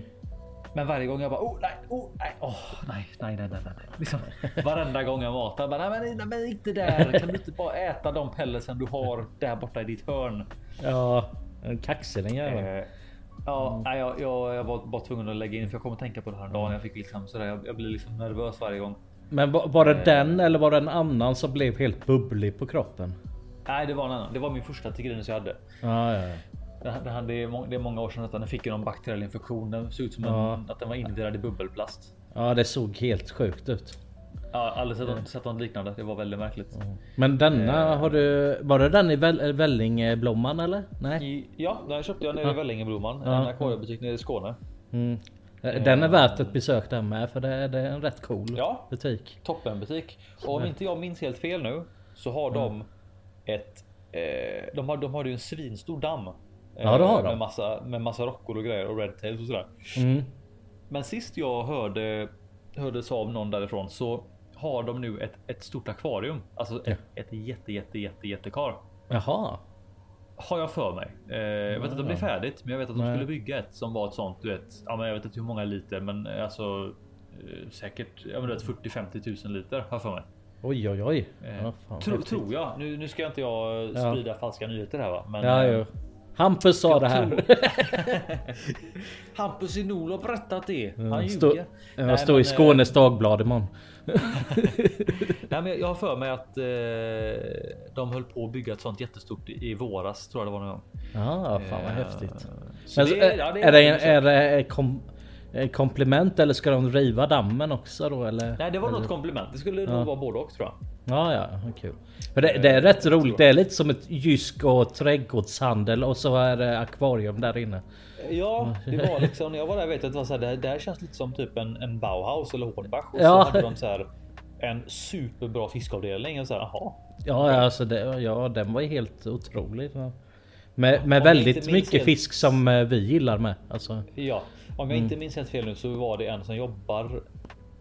Men varje gång jag bara, oh nej, oh nej, åh nej, nej, nej, nej, nej. Liksom, varenda gång jag matar, bara, nej, men, nej, men inte där. Kan du inte bara äta de pelletsen du har där borta i ditt hörn? ja. En kaxig den jäveln. Eh, ja, nej, jag, jag, jag var bara tvungen att lägga in för jag kom att tänka på det här dagen. Jag fick liksom sådär, jag, jag blir liksom nervös varje gång. Men va- var det den eller var det en annan som blev helt bubblig på kroppen? Nej, det var en annan. Det var min första tigrinus jag hade. Ja, ja, ja. Det, det, hade, det är må- det är många år sedan detta. Den fick ju någon bakteriell infektion. Den såg ut som Ja. en, att den var invirad i bubbelplast. Ja, det såg helt sjukt ut. Ja, aldrig sett, sett något liknande. Det var väldigt märkligt. Men denna Eh. har du... Var det den i väl, Vällingblomman eller? Nej? I, ja, den köpte jag nere i Vällingeblomman. En Ja. akvariebutik nere i Skåne. Mm. Den är värt ett besök där med för det, det är en rätt cool Ja. butik. Toppenbutik. Och om inte jag minns helt fel nu så har de ett. Eh, de har, de har ju en svinstor damm. Eh, Ja, det har de. Med massa, med massa rockor och grejer och red tails och sådär. Mm. Men sist jag hörde hördes av någon därifrån så har de nu ett, ett stort akvarium. Alltså ett, ett jätte jätte jätte jättekar. Jaha. Har jag för mig. Eh, jag vet inte om det är färdigt, men jag vet att de Nej. skulle bygga ett som var ett sånt. Du vet, ja, men jag vet inte hur många liter, men eh, alltså eh, säkert ja, men du vet, 40-50 tusen liter har jag för mig. Oj oj oj. Eh, Ja, fan, tro, tror jag. Nu, nu ska inte jag Ja. sprida falska nyheter här va. Men, Ja, eh. Hampus sa det här. Hampus i Nol har berättat det. Han Stå, ljuger. jag Nej, står men, i eh, Skånes Dagblad imorgon. Nej, men jag har för mig att eh, de höll på att bygga ett sånt jättestort i, våras tror jag det var någon gång. Ja, fan vad Eh, häftigt. Men, det- är, ja, det är, det, länge sedan. är det ett kom, ett komplement eller ska de riva dammen också då eller? Nej, det var eller? något komplement. Det skulle nog vara både och tror jag. Ja, ja, kul. För det, det är rätt jag roligt. Det är lite som ett Jysk och trädgårdshandel och så är det akvarium där inne. Ja, det var liksom när jag var där vet jag att det var så här, det, det här känns lite som typ en, en Bauhaus eller Hornbach och Ja. så hade de så här en superbra fiskavdelning och så här. Jaha, Ja, alltså det, ja, den var ju helt otrolig. Ja. Med, med jag väldigt mycket helt- fisk som eh, vi gillar med. Alltså, Ja, om jag Mm. inte minns helt fel nu så var det en som jobbar.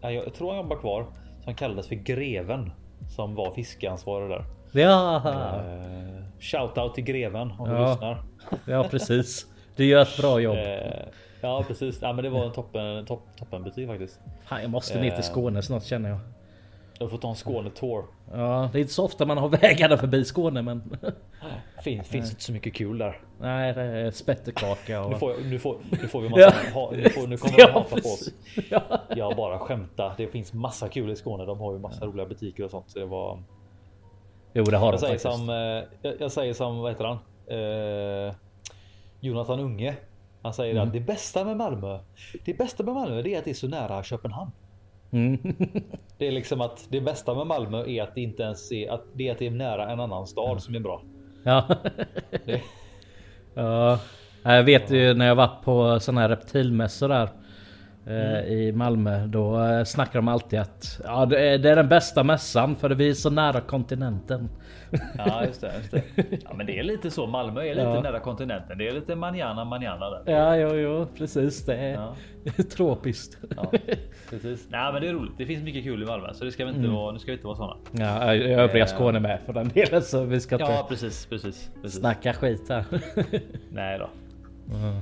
ja, Jag tror han jobbar kvar som kallades för Greven som var fiskeansvarig där. ja, Uh, Shoutout till Greven om du Ja. lyssnar. ja, precis. Du gör ett bra jobb. Eh, ja, precis. Ja, men det var en toppen, topp, toppenbutik faktiskt. Fan, jag måste ner eh. till Skåne snart känner jag. Jag får ta en Skåne tour. Ja, det är inte så ofta man har vägarna förbi Skåne men... Finns, finns inte så mycket kul där. Nej, det är spettekaka och... Nu får, nu får, nu får vi massa, Ja. ha, nu, får, nu kommer de Ja, hata på oss. Ja. Jag bara skämtar. Det finns massa kul i Skåne. De har ju massa roliga butiker och sånt. Så det var... Jo, det har de Jag säger faktiskt. som, eh, jag, jag säger som, vad heter han? Eh, Jonathan Unge. Han säger Mm. att det bästa med Malmö. Det bästa med Malmö det är att det är så nära Köpenhamn. Mm. Det är liksom att det bästa med Malmö är att det inte ens är att det är, att det är nära en annan stad som är bra. Ja. Ja. Jag vet ju när jag varit på sådana här reptilmässor där. Eh, I Malmö då eh, snackar de alltid att ja, det, är, det är den bästa mässan för vi är så nära kontinenten. ja, just det, just det. Ja, men det är lite så. Malmö är lite Ja. nära kontinenten. Det är lite manana manana där. Ja, jo, jo, precis. Det är Ja. tropiskt. Ja, precis. Nej, men det är roligt. Det finns mycket kul i Malmö, så det ska vi inte vara. Nu ska vi inte vara såna. Ja, övriga Skåne med för den delen så vi ska inte Ja, precis, precis, precis. snacka skit här. Nej då.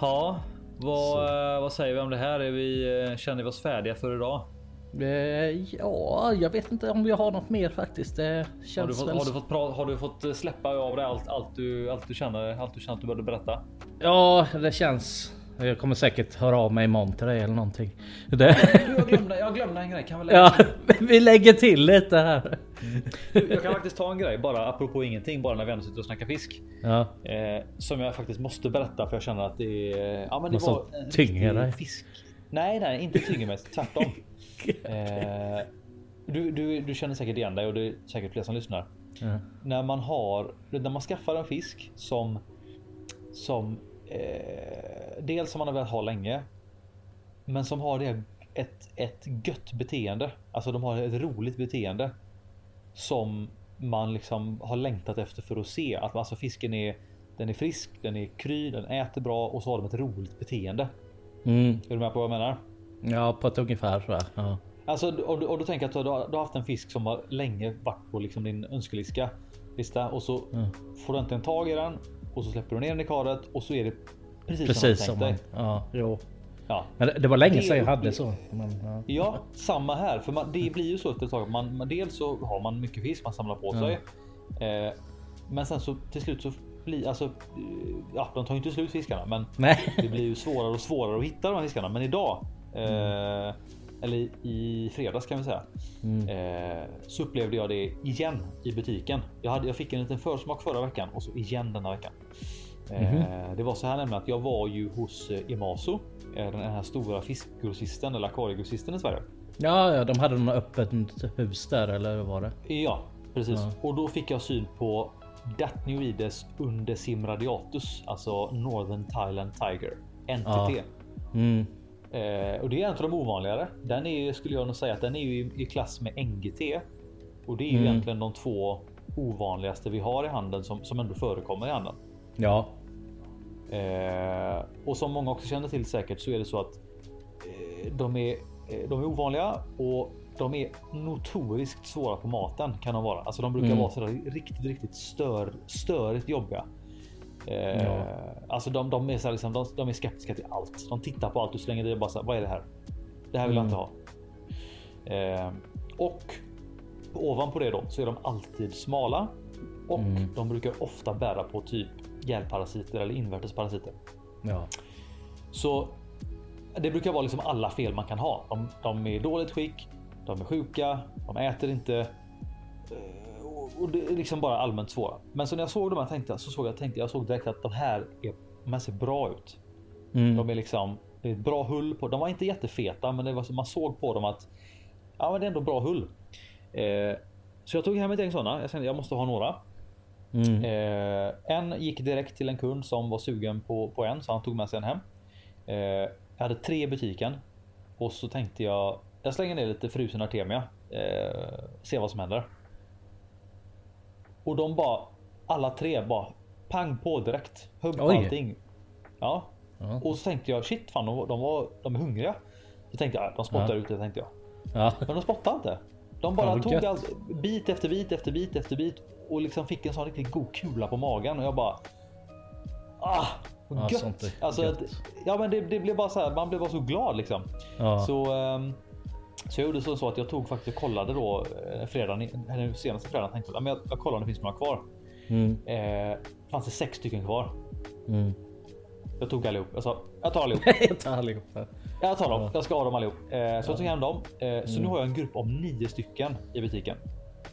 Ja, vad, eh, vad säger vi om det här? Är vi, eh, känner vi oss färdiga för idag? Eh, ja, jag vet inte om vi har något mer faktiskt. Det Har du, känns fått, väl... har, du fått pra, har du fått släppa av dig allt, allt, du, allt du känner? Allt du känner att du behövde berätta? Ja, det känns. Jag kommer säkert höra av mig imorgon till dig eller någonting. Det... Du, jag glömde, jag glömde en grej. Kan vi lägga Ja, vi lägger till lite här. Jag kan faktiskt ta en grej bara apropå ingenting, bara när vi ändå sitter och snackar fisk. Ja, Eh, som jag faktiskt måste berätta för jag känner att det är... Ja, men det var en tynger dig. Fisk. Nej, nej, inte tynger mig. Tvärtom. Eh, du, du, du känner säkert igen dig och det är säkert fler som lyssnar. Ja. när man har när man skaffar en fisk som som eh, dels som man har velat ha länge. Men som har det ett, ett gött beteende. Alltså de har ett roligt beteende. Som man liksom har längtat efter för att se att alltså fisken är den är frisk, den är kry, den äter bra och så har de ett roligt beteende. Mm. Är du med på vad jag menar? Ja, på ett ungefär jag. Ja. Alltså om du, om du tänker att du har, du har haft en fisk som har länge varit på liksom din önskelista lista och så Mm. får du äntligen tag i den och så släpper du ner den i karet och så är det precis, Precis som man. tänkt dig. Ja, jo. Ja. Men det, det var länge sedan jag hade så. Men, ja. ja, samma här. För man, det blir ju så efter ett tag. Man, man, dels så har man mycket fisk man samlar på sig. Eh, men sen så till slut så blir alltså. eh, Ja, de tar ju inte slut fiskarna, men Nej. det blir ju svårare och svårare att hitta de här fiskarna. Men idag, eh, eller i- i fredags kan vi säga, eh, så upplevde jag det igen i butiken. Jag, hade, jag fick en liten försmak förra veckan och så igen denna veckan. Eh, det var så här nämligen att jag var ju hos eh, Emaso, eh, den här stora fiskgrossisten eller akvariegrossisten i Sverige. Ja, ja, de hade något öppet hus där eller vad var det? Ja, precis. Ja. Och då fick jag syn på Datnioides undecim radiatus, alltså Northern Thailand Tiger, NTT. Mm. Eh, och det är en av de ovanligare. Den är skulle jag nog säga att den är ju i, i klass med NGT. Och det är ju Mm. egentligen de två ovanligaste vi har i handeln som, som ändå förekommer i handeln. Ja. Eh, och som många också känner till säkert så är det så att eh, de, är, eh, de är ovanliga och de är notoriskt svåra på maten kan de vara. Alltså de brukar Mm. vara sådär riktigt, riktigt stör, störigt jobbiga. Eh, Ja. Alltså de, de, är så liksom, de, de är skeptiska till allt. De tittar på allt du slänger i och bara så här, vad är det här? Det här vill jag Mm. inte ha. Eh, och ovanpå det då så är de alltid smala och Mm. de brukar ofta bära på typ gälparasiter eller invärtes parasiter. Ja. Så det brukar vara liksom alla fel man kan ha. De, de är i dåligt skick, de är sjuka, de äter inte. eh, och- det är liksom bara allmänt svåra. Men så när jag såg de här tänkte så såg jag tänkte jag såg direkt att de här är, de här ser bra ut. Mm. De är liksom det är ett bra hull på. De var inte jättefeta, men det var man såg på dem att ja, men det är ändå bra hull. Eh, så jag tog hem ett gäng sådana. Jag kände jag måste ha några. Mm. Eh, en gick direkt till en kund som var sugen på, på en så han tog med sig en hem. Eh, jag hade tre i butiken och så tänkte jag jag slänger ner lite frusen Artemia. Eh, se vad som händer. Och de bara alla tre bara pang på direkt. På Oj. allting. Ja. Ja. Och så tänkte jag shit fan de, de, var, de är hungriga. Så tänkte jag de spottar Ja. ut det tänkte jag. Ja. Men de spottade inte. De bara tog allt, bit efter bit efter bit efter bit och liksom fick en sån riktigt god kula på magen och jag bara. Ah, Ja, gött. sånt är alltså, gött. ja, men det, det blev bara så här. Man blev bara så glad liksom. Ja. Så, ehm, så jag gjorde så, så att jag tog faktiskt och kollade då eh, fredagen, eller senaste fredagen tänkte jag, ja, men jag, jag kollar om det finns några kvar. Mm. Eh, fanns det sex stycken kvar. Mm. Jag tog allihop. Jag sa jag tar allihop. Jag tar allihopa. Jag tar dem. Jag ska ha dem allihop. Eh, så jag tog hem dem. Eh, så nu har jag en grupp om nio stycken i butiken.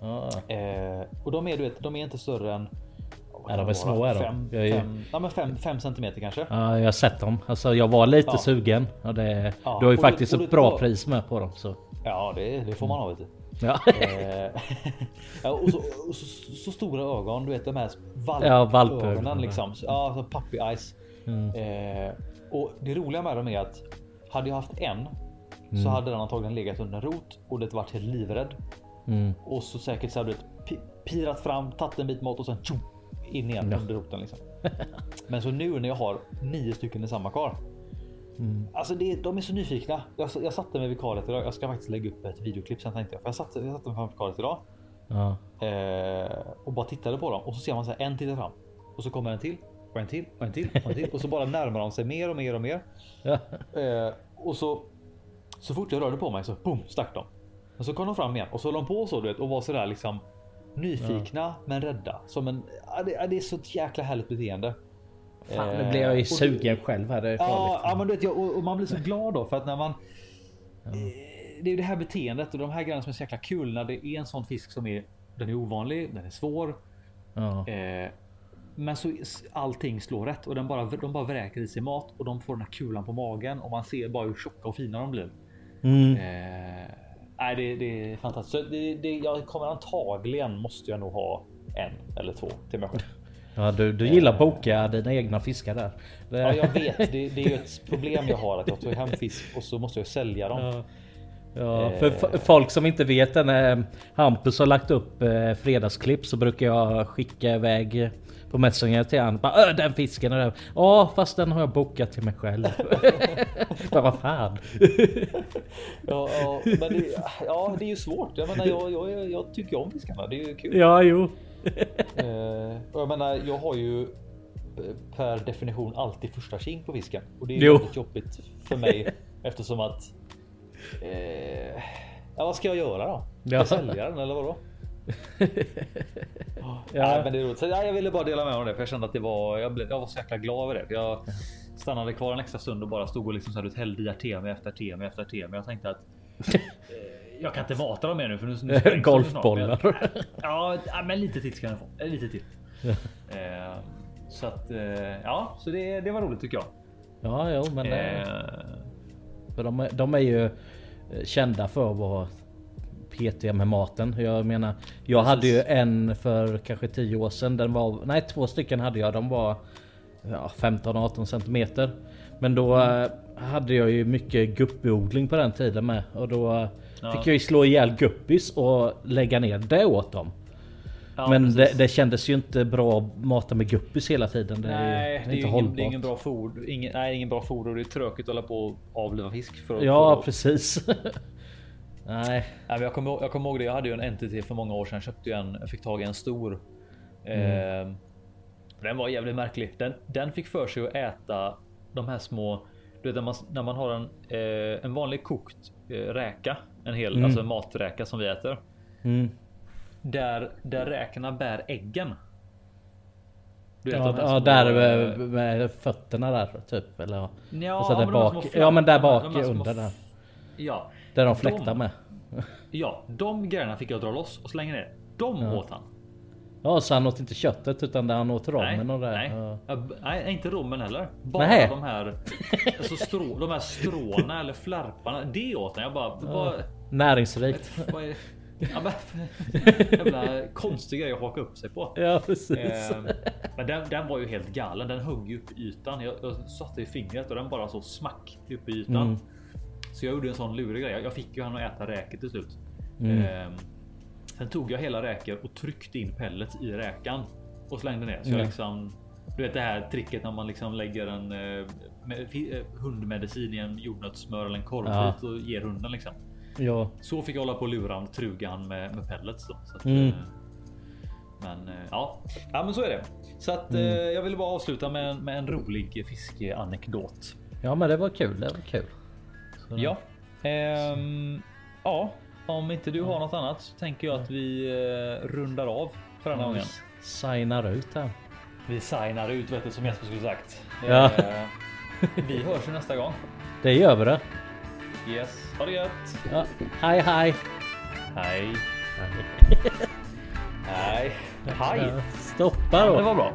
Ja. Eh, och de är, du vet, de är inte större än... Ja, de är små, är de. Fem, Jag är- fem, ja, men fem, fem centimeter kanske. Ja, jag har sett dem. Alltså, jag var lite Ja. sugen. Och det, Ja, Du har ju faktiskt det- ett bra var- pris med på dem. Så. Ja, det, det får man ha vet du. Ja. Eh, ja, och så, och så, så stora ögon, du vet de här valp, Ja, valpögonen. ögonen liksom. Så, Ja, så puppy eyes. Mm. Eh, och det roliga med dem är att hade jag haft en Mm. så hade den antagligen legat under en rot och det varit helt livrädd. Mm. Och så säkert så du pi- pirat fram, tagit en bit mat och sen tjo, in igen Ja. under roten. Liksom. Men så nu när jag har nio stycken i samma kar. Mm. Alltså det, de är så nyfikna. Jag, jag satte med vikariet idag. Jag ska faktiskt lägga upp ett videoklipp sen tänkte jag. För jag satte, jag satte mig framför vikariet idag. Ja. Eh, och bara tittade på dem. Och så ser man så här en tittar fram. Och så kommer en till. Och en till. Och en till. Och en till. Och så bara närmar de sig mer och mer och mer. Ja. Eh, och så så fort jag rörde på mig så boom stack de. Och så kom de fram igen och så höll de på så du vet och var sådär liksom nyfikna men rädda. Som en, ja, det, ja, det är så ett jäkla härligt beteende. Fan, nu Eh, blir jag ju och- sugen själv här. Ja, ja men du vet, jag, och, och man blir så glad då för att när man eh, Det är det här beteendet och de här grejerna som är så jäkla kul när det är en sån fisk som är Den är ovanlig, den är svår. Ja. Eh, men så allting slår rätt och den bara, de bara vräker i sig mat och de får den här kulan på magen och man ser bara hur tjocka och fina de blir. Mm. Eh, nej, det, det är fantastiskt. Så det, det, jag kommer antagligen måste jag nog ha en eller två till mig själv. Ja, du, du gillar att boka dina egna fiskar där. Ja, jag vet. Det, det är ju ett problem jag har att jag tar hem fisk och så måste jag sälja dem. Ja. Ja, för f- folk som inte vet när Hampus har lagt upp eh, fredagsklipp så brukar jag skicka iväg eh, på Messenger till han. Bara, "Ö, den fisken är där. Ja, fast den har jag bokat till mig själv. Bara, vad fan. Ja, ja, men det, ja, det är ju svårt. Jag menar, jag, jag, jag tycker om fiskarna. Det är ju kul. Ja, jo. Och jag menar, jag har ju eh, per definition alltid första king på fisken och det är Jo. väldigt jobbigt för mig eftersom att. Eh, ja, vad ska jag göra då? Ska Ja. jag sälja den eller vadå? Ja. Nej, men det är roligt. Så, ja, jag ville bara dela med mig om det för jag kände att det var. Jag, blev, jag var så jäkla glad över det. För jag stannade kvar en extra stund och bara stod och liksom så här, hällde i artemi efter artemi efter artemi. Jag tänkte att eh, jag kan inte mata dem mer nu för nu, nu. Golfbollar. Jag- Ja, men lite till ska ni få. Eh, Lite till. Eh, så att eh, ja, så det, det var roligt tycker jag. Ja, jo, men eh, Eh, för de, är- de är ju kända för att vara petiga med maten. Jag menar, jag hade ju en för kanske 10 år sedan. Den var, nej, två stycken hade jag. De var ja, 15-18 centimeter. Men då Mm. eh, hade jag ju mycket guppiodling på den tiden med. Och då eh, Ja. fick jag ju slå ihjäl guppis och lägga ner det åt dem. ja, Men det, det kändes ju inte bra att mata med guppis hela tiden. Det är, Nej, ju- det är, inte ju ingen, hållbart. det är ingen bra foder. Ingen, nej, ingen bra foder och det är tråkigt att hålla på och avliva fisk. För, Ja, för, precis. nej. Nej, jag, kommer, jag kommer ihåg det. Jag hade ju en NTT för många år sedan. Köpte ju en. Jag fick tag i en stor. Eh, den var jävligt märklig. Den, den fick för sig att äta de här små. Du vet när man, när man har en, eh, en vanlig kokt eh, räka. En hel Mm. alltså en maträka som vi äter. Mm. Där, där räkorna bär äggen. Du vet, Ja, ja där eh, med, med fötterna där typ. Eller ja. Ja, och så där men bak. Ja men där bak under där. Ja, Där de de- fläktar med. ja, de grejerna fick jag dra loss och slänga ner. De Ja. åt han. Ja så han åt inte köttet utan han åt rommen och det. nej. Ja. Ja, nej, inte rommen heller. Bara Nej. de här alltså strå, de här stråna eller flärparna. Det åt han. Jag bara, vad, Näringsrikt. vad är ja, men, jävla konstig grej att haka upp sig på. Ja precis. Eh, men den, den var ju helt galen. Den högg ju upp i ytan. Jag, jag satte i fingret och den bara så smack upp i ytan. Mm. Så jag gjorde en sån lurig grej. Jag- fick ju han att äta räket till slut. Mm. Eh, sen tog jag hela räkor och tryckte in pellets i räkan och slängde ner. Så Ja. jag liksom, du vet det här tricket när man liksom lägger en eh, eh, hundmedicin i en jordnötssmör eller en korvbit Ja. och ger hunden liksom. Ja. Så fick jag hålla på och lura han, truga han med, med pellets då. Så att, Mm. eh, men eh, ja, ja, men så är det. Så att Mm. jag ville bara avsluta med, med en rolig fiskeanekdot. ja men det var kul. Det var kul. Så, Ja, ehm, ja, om inte du har något annat så tänker jag att vi eh, rundar av för den här gången. Signar ut här. Vi signar ut vet du som Jesper skulle sagt. Ja. Eh, vi hörs ju nästa gång. Det gör vi det. Yes, ha det gött. Ja. Hej hej. Hej. Hej. Hej. Stoppa Ja, då. det var bra.